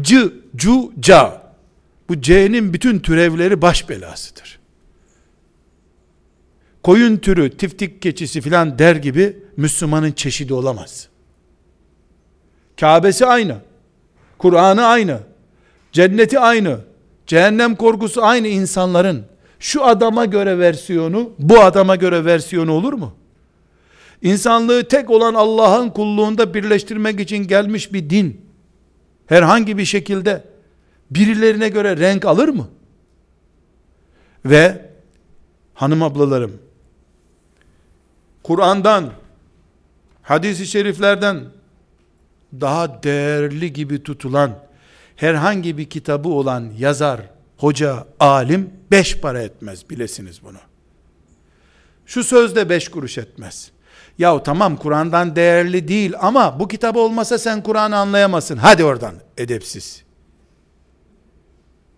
C, cu, ca. Bu C'nin bütün türevleri baş belasıdır. Koyun türü, tiftik keçisi filan der gibi Müslümanın çeşidi olamaz. Kabe'si aynı. Kur'an'ı aynı. Cenneti aynı. Cehennem korkusu aynı insanların. Şu adama göre versiyonu, bu adama göre versiyonu olur mu? insanlığı tek olan Allah'ın kulluğunda birleştirmek için gelmiş bir din, herhangi bir şekilde birilerine göre renk alır mı? Ve hanım ablalarım, Kur'an'dan, hadis-i şeriflerden daha değerli gibi tutulan herhangi bir kitabı olan yazar, hoca, alim beş para etmez bilesiniz bunu. Şu sözde beş kuruş etmez. Yahu tamam Kur'an'dan değerli değil ama bu kitap olmasa sen Kur'an'ı anlayamazsın. Hadi oradan edepsiz.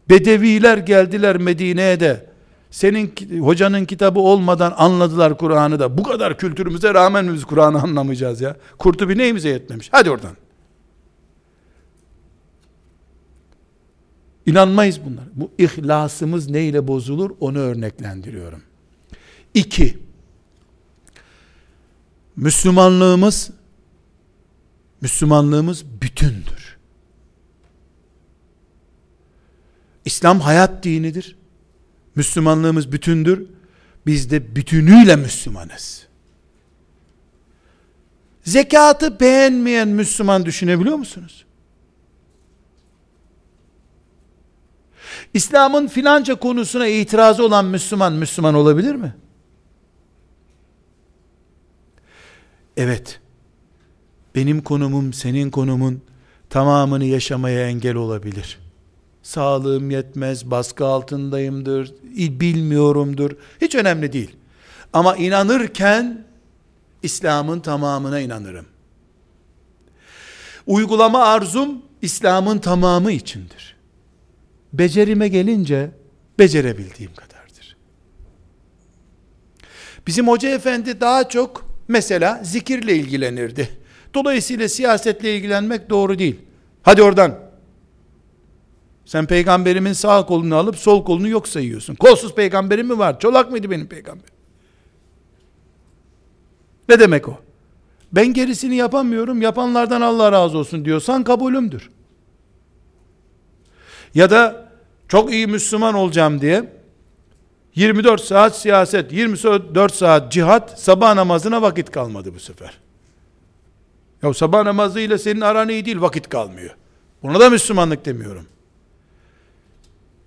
Bedeviler geldiler Medine'ye de senin hocanın kitabı olmadan anladılar Kur'an'ı da. Bu kadar kültürümüze rağmen biz Kur'an'ı anlamayacağız ya. Kurtubi neyimize yetmemiş? Hadi oradan. İnanmayız bunlar. Bu ihlasımız neyle bozulur onu örneklendiriyorum. İki, Müslümanlığımız Müslümanlığımız bütündür. İslam hayat dinidir. Müslümanlığımız bütündür. Biz de bütünüyle Müslümanız. Zekatı beğenmeyen Müslüman düşünebiliyor musunuz? İslam'ın filanca konusuna itirazı olan Müslüman, Müslüman olabilir mi? Evet, benim konumum, senin konumun tamamını yaşamaya engel olabilir. Sağlığım yetmez, baskı altındayımdır, bilmiyorumdur. Hiç önemli değil. Ama inanırken İslam'ın tamamına inanırım. Uygulama arzum İslam'ın tamamı içindir. Becerime gelince becerebildiğim kadardır. Bizim hoca efendi daha çok mesela zikirle ilgilenirdi. Dolayısıyla siyasetle ilgilenmek doğru değil. Hadi oradan. Sen peygamberimin sağ kolunu alıp sol kolunu yok sayıyorsun. Kolsuz peygamberim mi var? Çolak mıydı benim peygamberim? Ne demek o? Ben gerisini yapamıyorum, yapanlardan Allah razı olsun diyorsan kabulümdür. Ya da çok iyi Müslüman olacağım diye 24 saat siyaset, 24 saat cihat, sabah namazına vakit kalmadı bu sefer. Ya sabah namazıyla senin aran iyi değil, vakit kalmıyor. Buna da Müslümanlık demiyorum.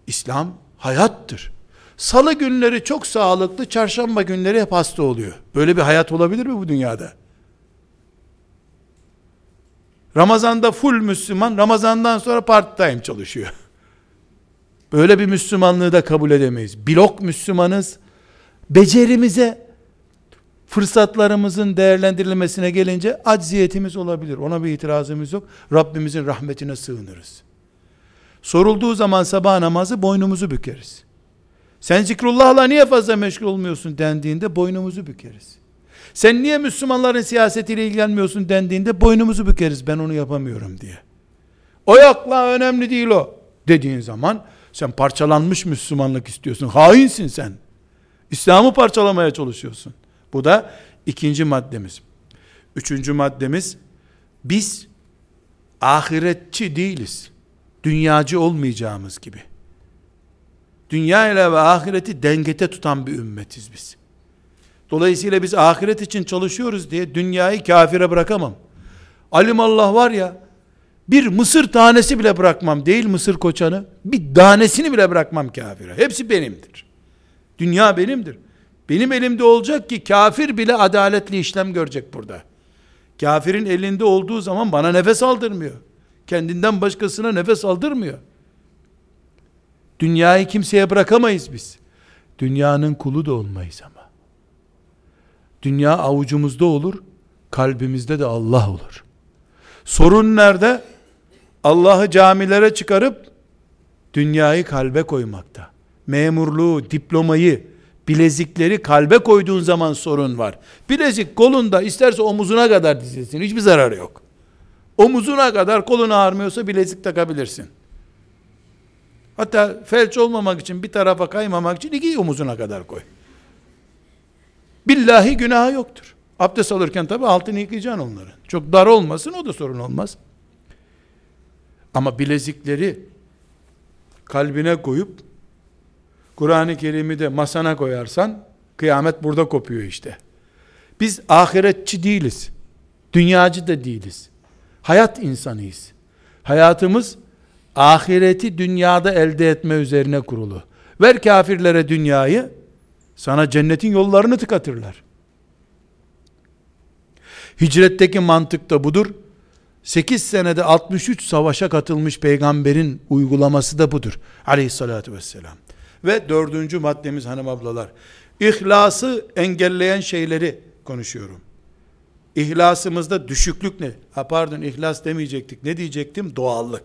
İslam hayattır. Salı günleri çok sağlıklı, çarşamba günleri hep hasta oluyor. Böyle bir hayat olabilir mi bu dünyada? Ramazanda full Müslüman, Ramazandan sonra part time çalışıyor. Böyle bir Müslümanlığı da kabul edemeyiz. Blok Müslümanız. Becerimize, fırsatlarımızın değerlendirilmesine gelince acziyetimiz olabilir. Ona bir itirazımız yok. Rabbimizin rahmetine sığınırız. Sorulduğu zaman sabah namazı boynumuzu bükeriz. Sen zikrullahla niye fazla meşgul olmuyorsun dendiğinde boynumuzu bükeriz. Sen niye Müslümanların siyasetiyle ilgilenmiyorsun dendiğinde boynumuzu bükeriz ben onu yapamıyorum diye. O yok la önemli değil o dediğin zaman sen parçalanmış Müslümanlık istiyorsun. Hainsin sen. İslam'ı parçalamaya çalışıyorsun. Bu da ikinci maddemiz. Üçüncü maddemiz biz ahiretçi değiliz. Dünyacı olmayacağımız gibi. Dünya ile ve ahireti dengete tutan bir ümmetiz biz. Dolayısıyla biz ahiret için çalışıyoruz diye dünyayı kafire bırakamam. Alim Allah var ya, bir mısır tanesi bile bırakmam değil mısır koçanı, bir tanesini bile bırakmam kafire. Hepsi benimdir. Dünya benimdir. Benim elimde olacak ki kafir bile adaletli işlem görecek burada. Kafirin elinde olduğu zaman bana nefes aldırmıyor. Kendinden başkasına nefes aldırmıyor. Dünyayı kimseye bırakamayız biz. Dünyanın kulu da olmayız ama. Dünya avucumuzda olur, kalbimizde de Allah olur. Sorun nerede? Allah'ı camilere çıkarıp dünyayı kalbe koymakta. Memurluğu, diplomayı, bilezikleri kalbe koyduğun zaman sorun var. Bilezik kolunda isterse omuzuna kadar dizilsin. Hiçbir zararı yok. Omuzuna kadar kolun ağrmıyorsa bilezik takabilirsin. Hatta felç olmamak için bir tarafa kaymamak için iki omuzuna kadar koy. Billahi günahı yoktur. Abdest alırken tabi altını yıkayacaksın onları. Çok dar olmasın o da sorun olmaz. Ama bilezikleri kalbine koyup Kur'an-ı Kerim'i de masana koyarsan kıyamet burada kopuyor işte. Biz ahiretçi değiliz. Dünyacı da değiliz. Hayat insanıyız. Hayatımız ahireti dünyada elde etme üzerine kurulu. Ver kafirlere dünyayı, sana cennetin yollarını tıkatırlar. Hicretteki mantık da budur. 8 senede 63 savaşa katılmış peygamberin uygulaması da budur. Aleyhissalatü vesselam. Ve dördüncü maddemiz hanım ablalar. İhlası engelleyen şeyleri konuşuyorum. İhlasımızda düşüklük ne? Ha pardon ihlas demeyecektik. Ne diyecektim? Doğallık.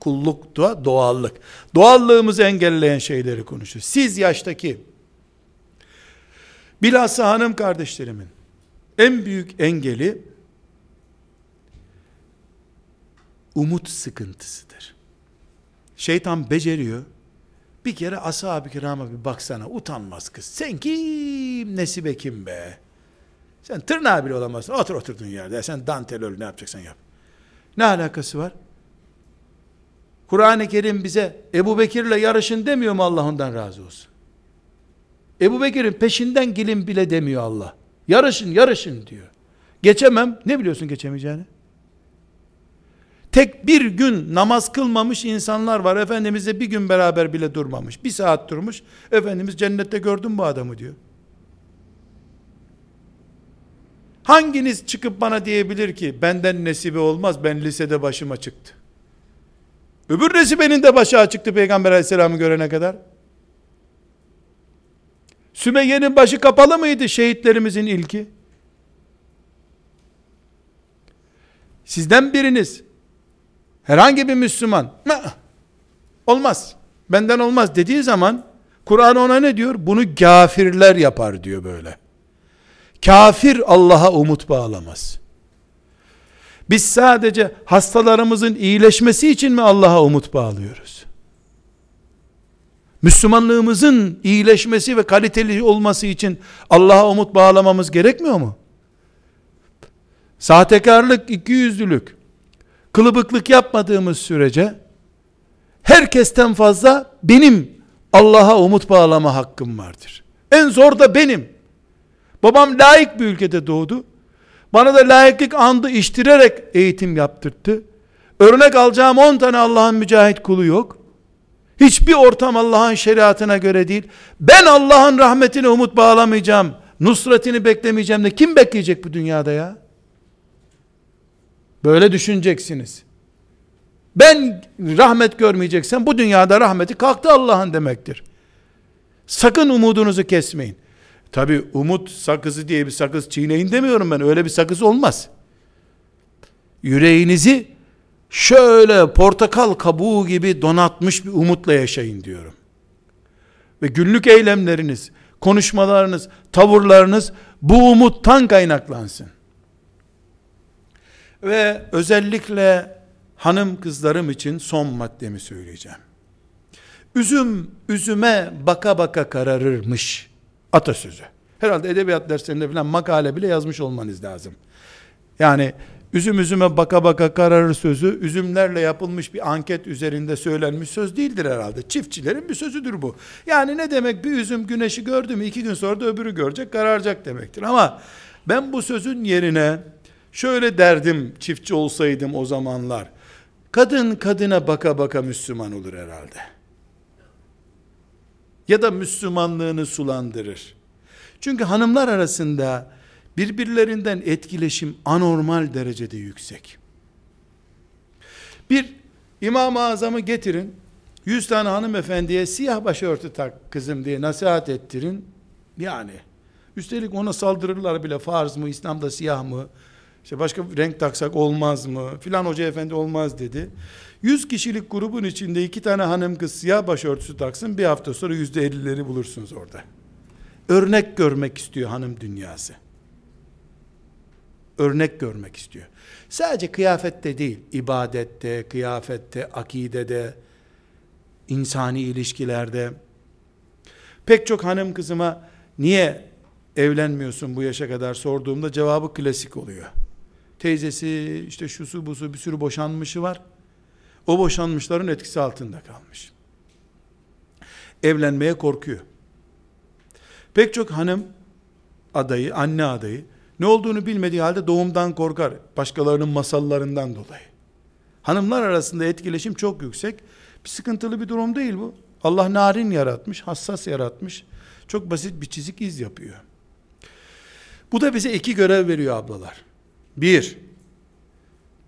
Kulluk da doğallık. Doğallığımızı engelleyen şeyleri konuşuyor. Siz yaştaki bilhassa hanım kardeşlerimin en büyük engeli umut sıkıntısıdır. Şeytan beceriyor. Bir kere ashab-ı kirama bir baksana utanmaz kız. Sen kim nesibe kim be? Sen tırnağı bile olamazsın. Otur oturduğun yerde. Sen dantel öl ne yapacaksan yap. Ne alakası var? Kur'an-ı Kerim bize Ebu Bekir'le yarışın demiyor mu Allah ondan razı olsun? Ebu Bekir'in peşinden gelin bile demiyor Allah. Yarışın, yarışın diyor. Geçemem. Ne biliyorsun geçemeyeceğini? Tek bir gün namaz kılmamış insanlar var. Efendimizle bir gün beraber bile durmamış. Bir saat durmuş. Efendimiz cennette gördüm bu adamı diyor. Hanginiz çıkıp bana diyebilir ki benden nesibe olmaz ben lisede başıma çıktı. Öbür nesibenin de başı açıktı Peygamber aleyhisselamı görene kadar. Sümeyye'nin başı kapalı mıydı şehitlerimizin ilki? Sizden biriniz herhangi bir Müslüman olmaz benden olmaz dediği zaman Kur'an ona ne diyor? Bunu gafirler yapar diyor böyle. Kafir Allah'a umut bağlamaz. Biz sadece hastalarımızın iyileşmesi için mi Allah'a umut bağlıyoruz? Müslümanlığımızın iyileşmesi ve kaliteli olması için Allah'a umut bağlamamız gerekmiyor mu? Sahtekarlık, ikiyüzlülük, kılıbıklık yapmadığımız sürece herkesten fazla benim Allah'a umut bağlama hakkım vardır. En zor da benim. Babam layık bir ülkede doğdu. Bana da layıklık andı iştirerek eğitim yaptırttı. Örnek alacağım 10 tane Allah'ın mücahit kulu yok. Hiçbir ortam Allah'ın şeriatına göre değil. Ben Allah'ın rahmetine umut bağlamayacağım. Nusretini beklemeyeceğim de kim bekleyecek bu dünyada ya? Böyle düşüneceksiniz. Ben rahmet görmeyeceksem bu dünyada rahmeti kalktı Allah'ın demektir. Sakın umudunuzu kesmeyin. Tabi umut sakızı diye bir sakız çiğneyin demiyorum ben. Öyle bir sakız olmaz. Yüreğinizi şöyle portakal kabuğu gibi donatmış bir umutla yaşayın diyorum. Ve günlük eylemleriniz, konuşmalarınız, tavırlarınız bu umuttan kaynaklansın. Ve özellikle hanım kızlarım için son maddemi söyleyeceğim. Üzüm üzüme baka baka kararırmış atasözü. Herhalde edebiyat derslerinde falan makale bile yazmış olmanız lazım. Yani üzüm üzüme baka baka kararır sözü üzümlerle yapılmış bir anket üzerinde söylenmiş söz değildir herhalde. Çiftçilerin bir sözüdür bu. Yani ne demek bir üzüm güneşi gördü mü iki gün sonra da öbürü görecek kararacak demektir. Ama ben bu sözün yerine şöyle derdim çiftçi olsaydım o zamanlar. Kadın kadına baka baka Müslüman olur herhalde. Ya da Müslümanlığını sulandırır. Çünkü hanımlar arasında birbirlerinden etkileşim anormal derecede yüksek. Bir İmam-ı Azam'ı getirin, yüz tane hanımefendiye siyah başörtü tak kızım diye nasihat ettirin. Yani, üstelik ona saldırırlar bile farz mı, İslam'da siyah mı, işte başka renk taksak olmaz mı, filan hoca efendi olmaz dedi. Yüz kişilik grubun içinde iki tane hanım kız siyah başörtüsü taksın, bir hafta sonra yüzde ellileri bulursunuz orada. Örnek görmek istiyor hanım dünyası örnek görmek istiyor. Sadece kıyafette değil, ibadette, kıyafette, akidede, insani ilişkilerde. Pek çok hanım kızıma niye evlenmiyorsun bu yaşa kadar sorduğumda cevabı klasik oluyor. Teyzesi işte şusu busu bir sürü boşanmışı var. O boşanmışların etkisi altında kalmış. Evlenmeye korkuyor. Pek çok hanım adayı, anne adayı ne olduğunu bilmediği halde doğumdan korkar. Başkalarının masallarından dolayı. Hanımlar arasında etkileşim çok yüksek. Bir sıkıntılı bir durum değil bu. Allah narin yaratmış, hassas yaratmış. Çok basit bir çizik iz yapıyor. Bu da bize iki görev veriyor ablalar. Bir,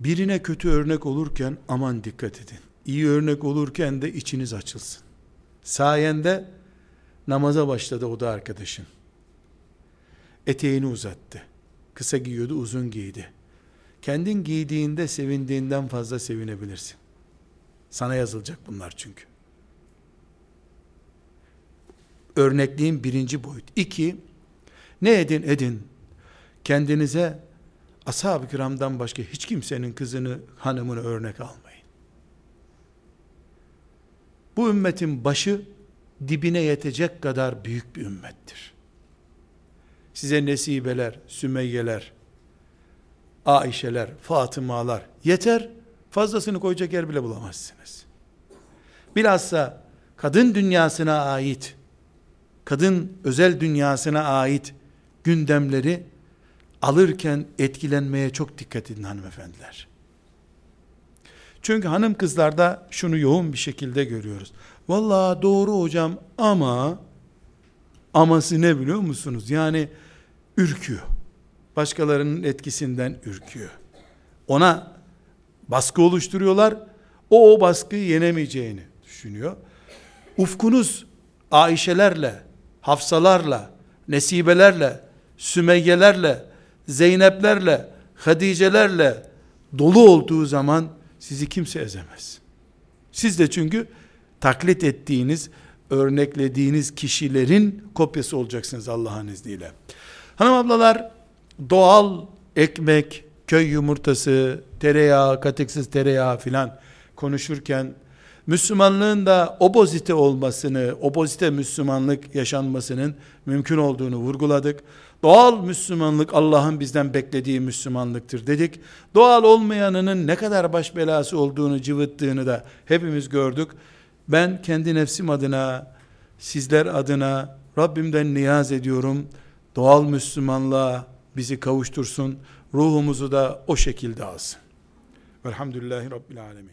birine kötü örnek olurken aman dikkat edin. İyi örnek olurken de içiniz açılsın. Sayende namaza başladı o da arkadaşın. Eteğini uzattı. Kısa giyiyordu, uzun giydi. Kendin giydiğinde sevindiğinden fazla sevinebilirsin. Sana yazılacak bunlar çünkü. Örnekliğin birinci boyut. İki, ne edin edin. Kendinize ashab-ı kiramdan başka hiç kimsenin kızını, hanımını örnek almayın. Bu ümmetin başı dibine yetecek kadar büyük bir ümmettir size nesibeler, sümeyyeler, Aişeler, Fatımalar yeter. Fazlasını koyacak yer bile bulamazsınız. Bilhassa kadın dünyasına ait kadın özel dünyasına ait gündemleri alırken etkilenmeye çok dikkat edin hanımefendiler. Çünkü hanım kızlarda şunu yoğun bir şekilde görüyoruz. Vallahi doğru hocam ama aması ne biliyor musunuz? Yani ürküyor. Başkalarının etkisinden ürküyor. Ona baskı oluşturuyorlar. O o baskıyı yenemeyeceğini düşünüyor. Ufkunuz Ayşelerle, Hafsalarla, Nesibelerle, Sümeyyelerle, Zeyneplerle, Hadicelerle dolu olduğu zaman sizi kimse ezemez. Siz de çünkü taklit ettiğiniz, örneklediğiniz kişilerin kopyası olacaksınız Allah'ın izniyle. Hanım ablalar doğal ekmek, köy yumurtası, tereyağı, katıksız tereyağı filan konuşurken Müslümanlığın da obozite olmasını, obozite Müslümanlık yaşanmasının mümkün olduğunu vurguladık. Doğal Müslümanlık Allah'ın bizden beklediği Müslümanlıktır dedik. Doğal olmayanının ne kadar baş belası olduğunu cıvıttığını da hepimiz gördük. Ben kendi nefsim adına, sizler adına Rabbimden niyaz ediyorum. Doğal Müslümanlığa bizi kavuştursun. Ruhumuzu da o şekilde alsın. Velhamdülillahi Rabbil Alemin.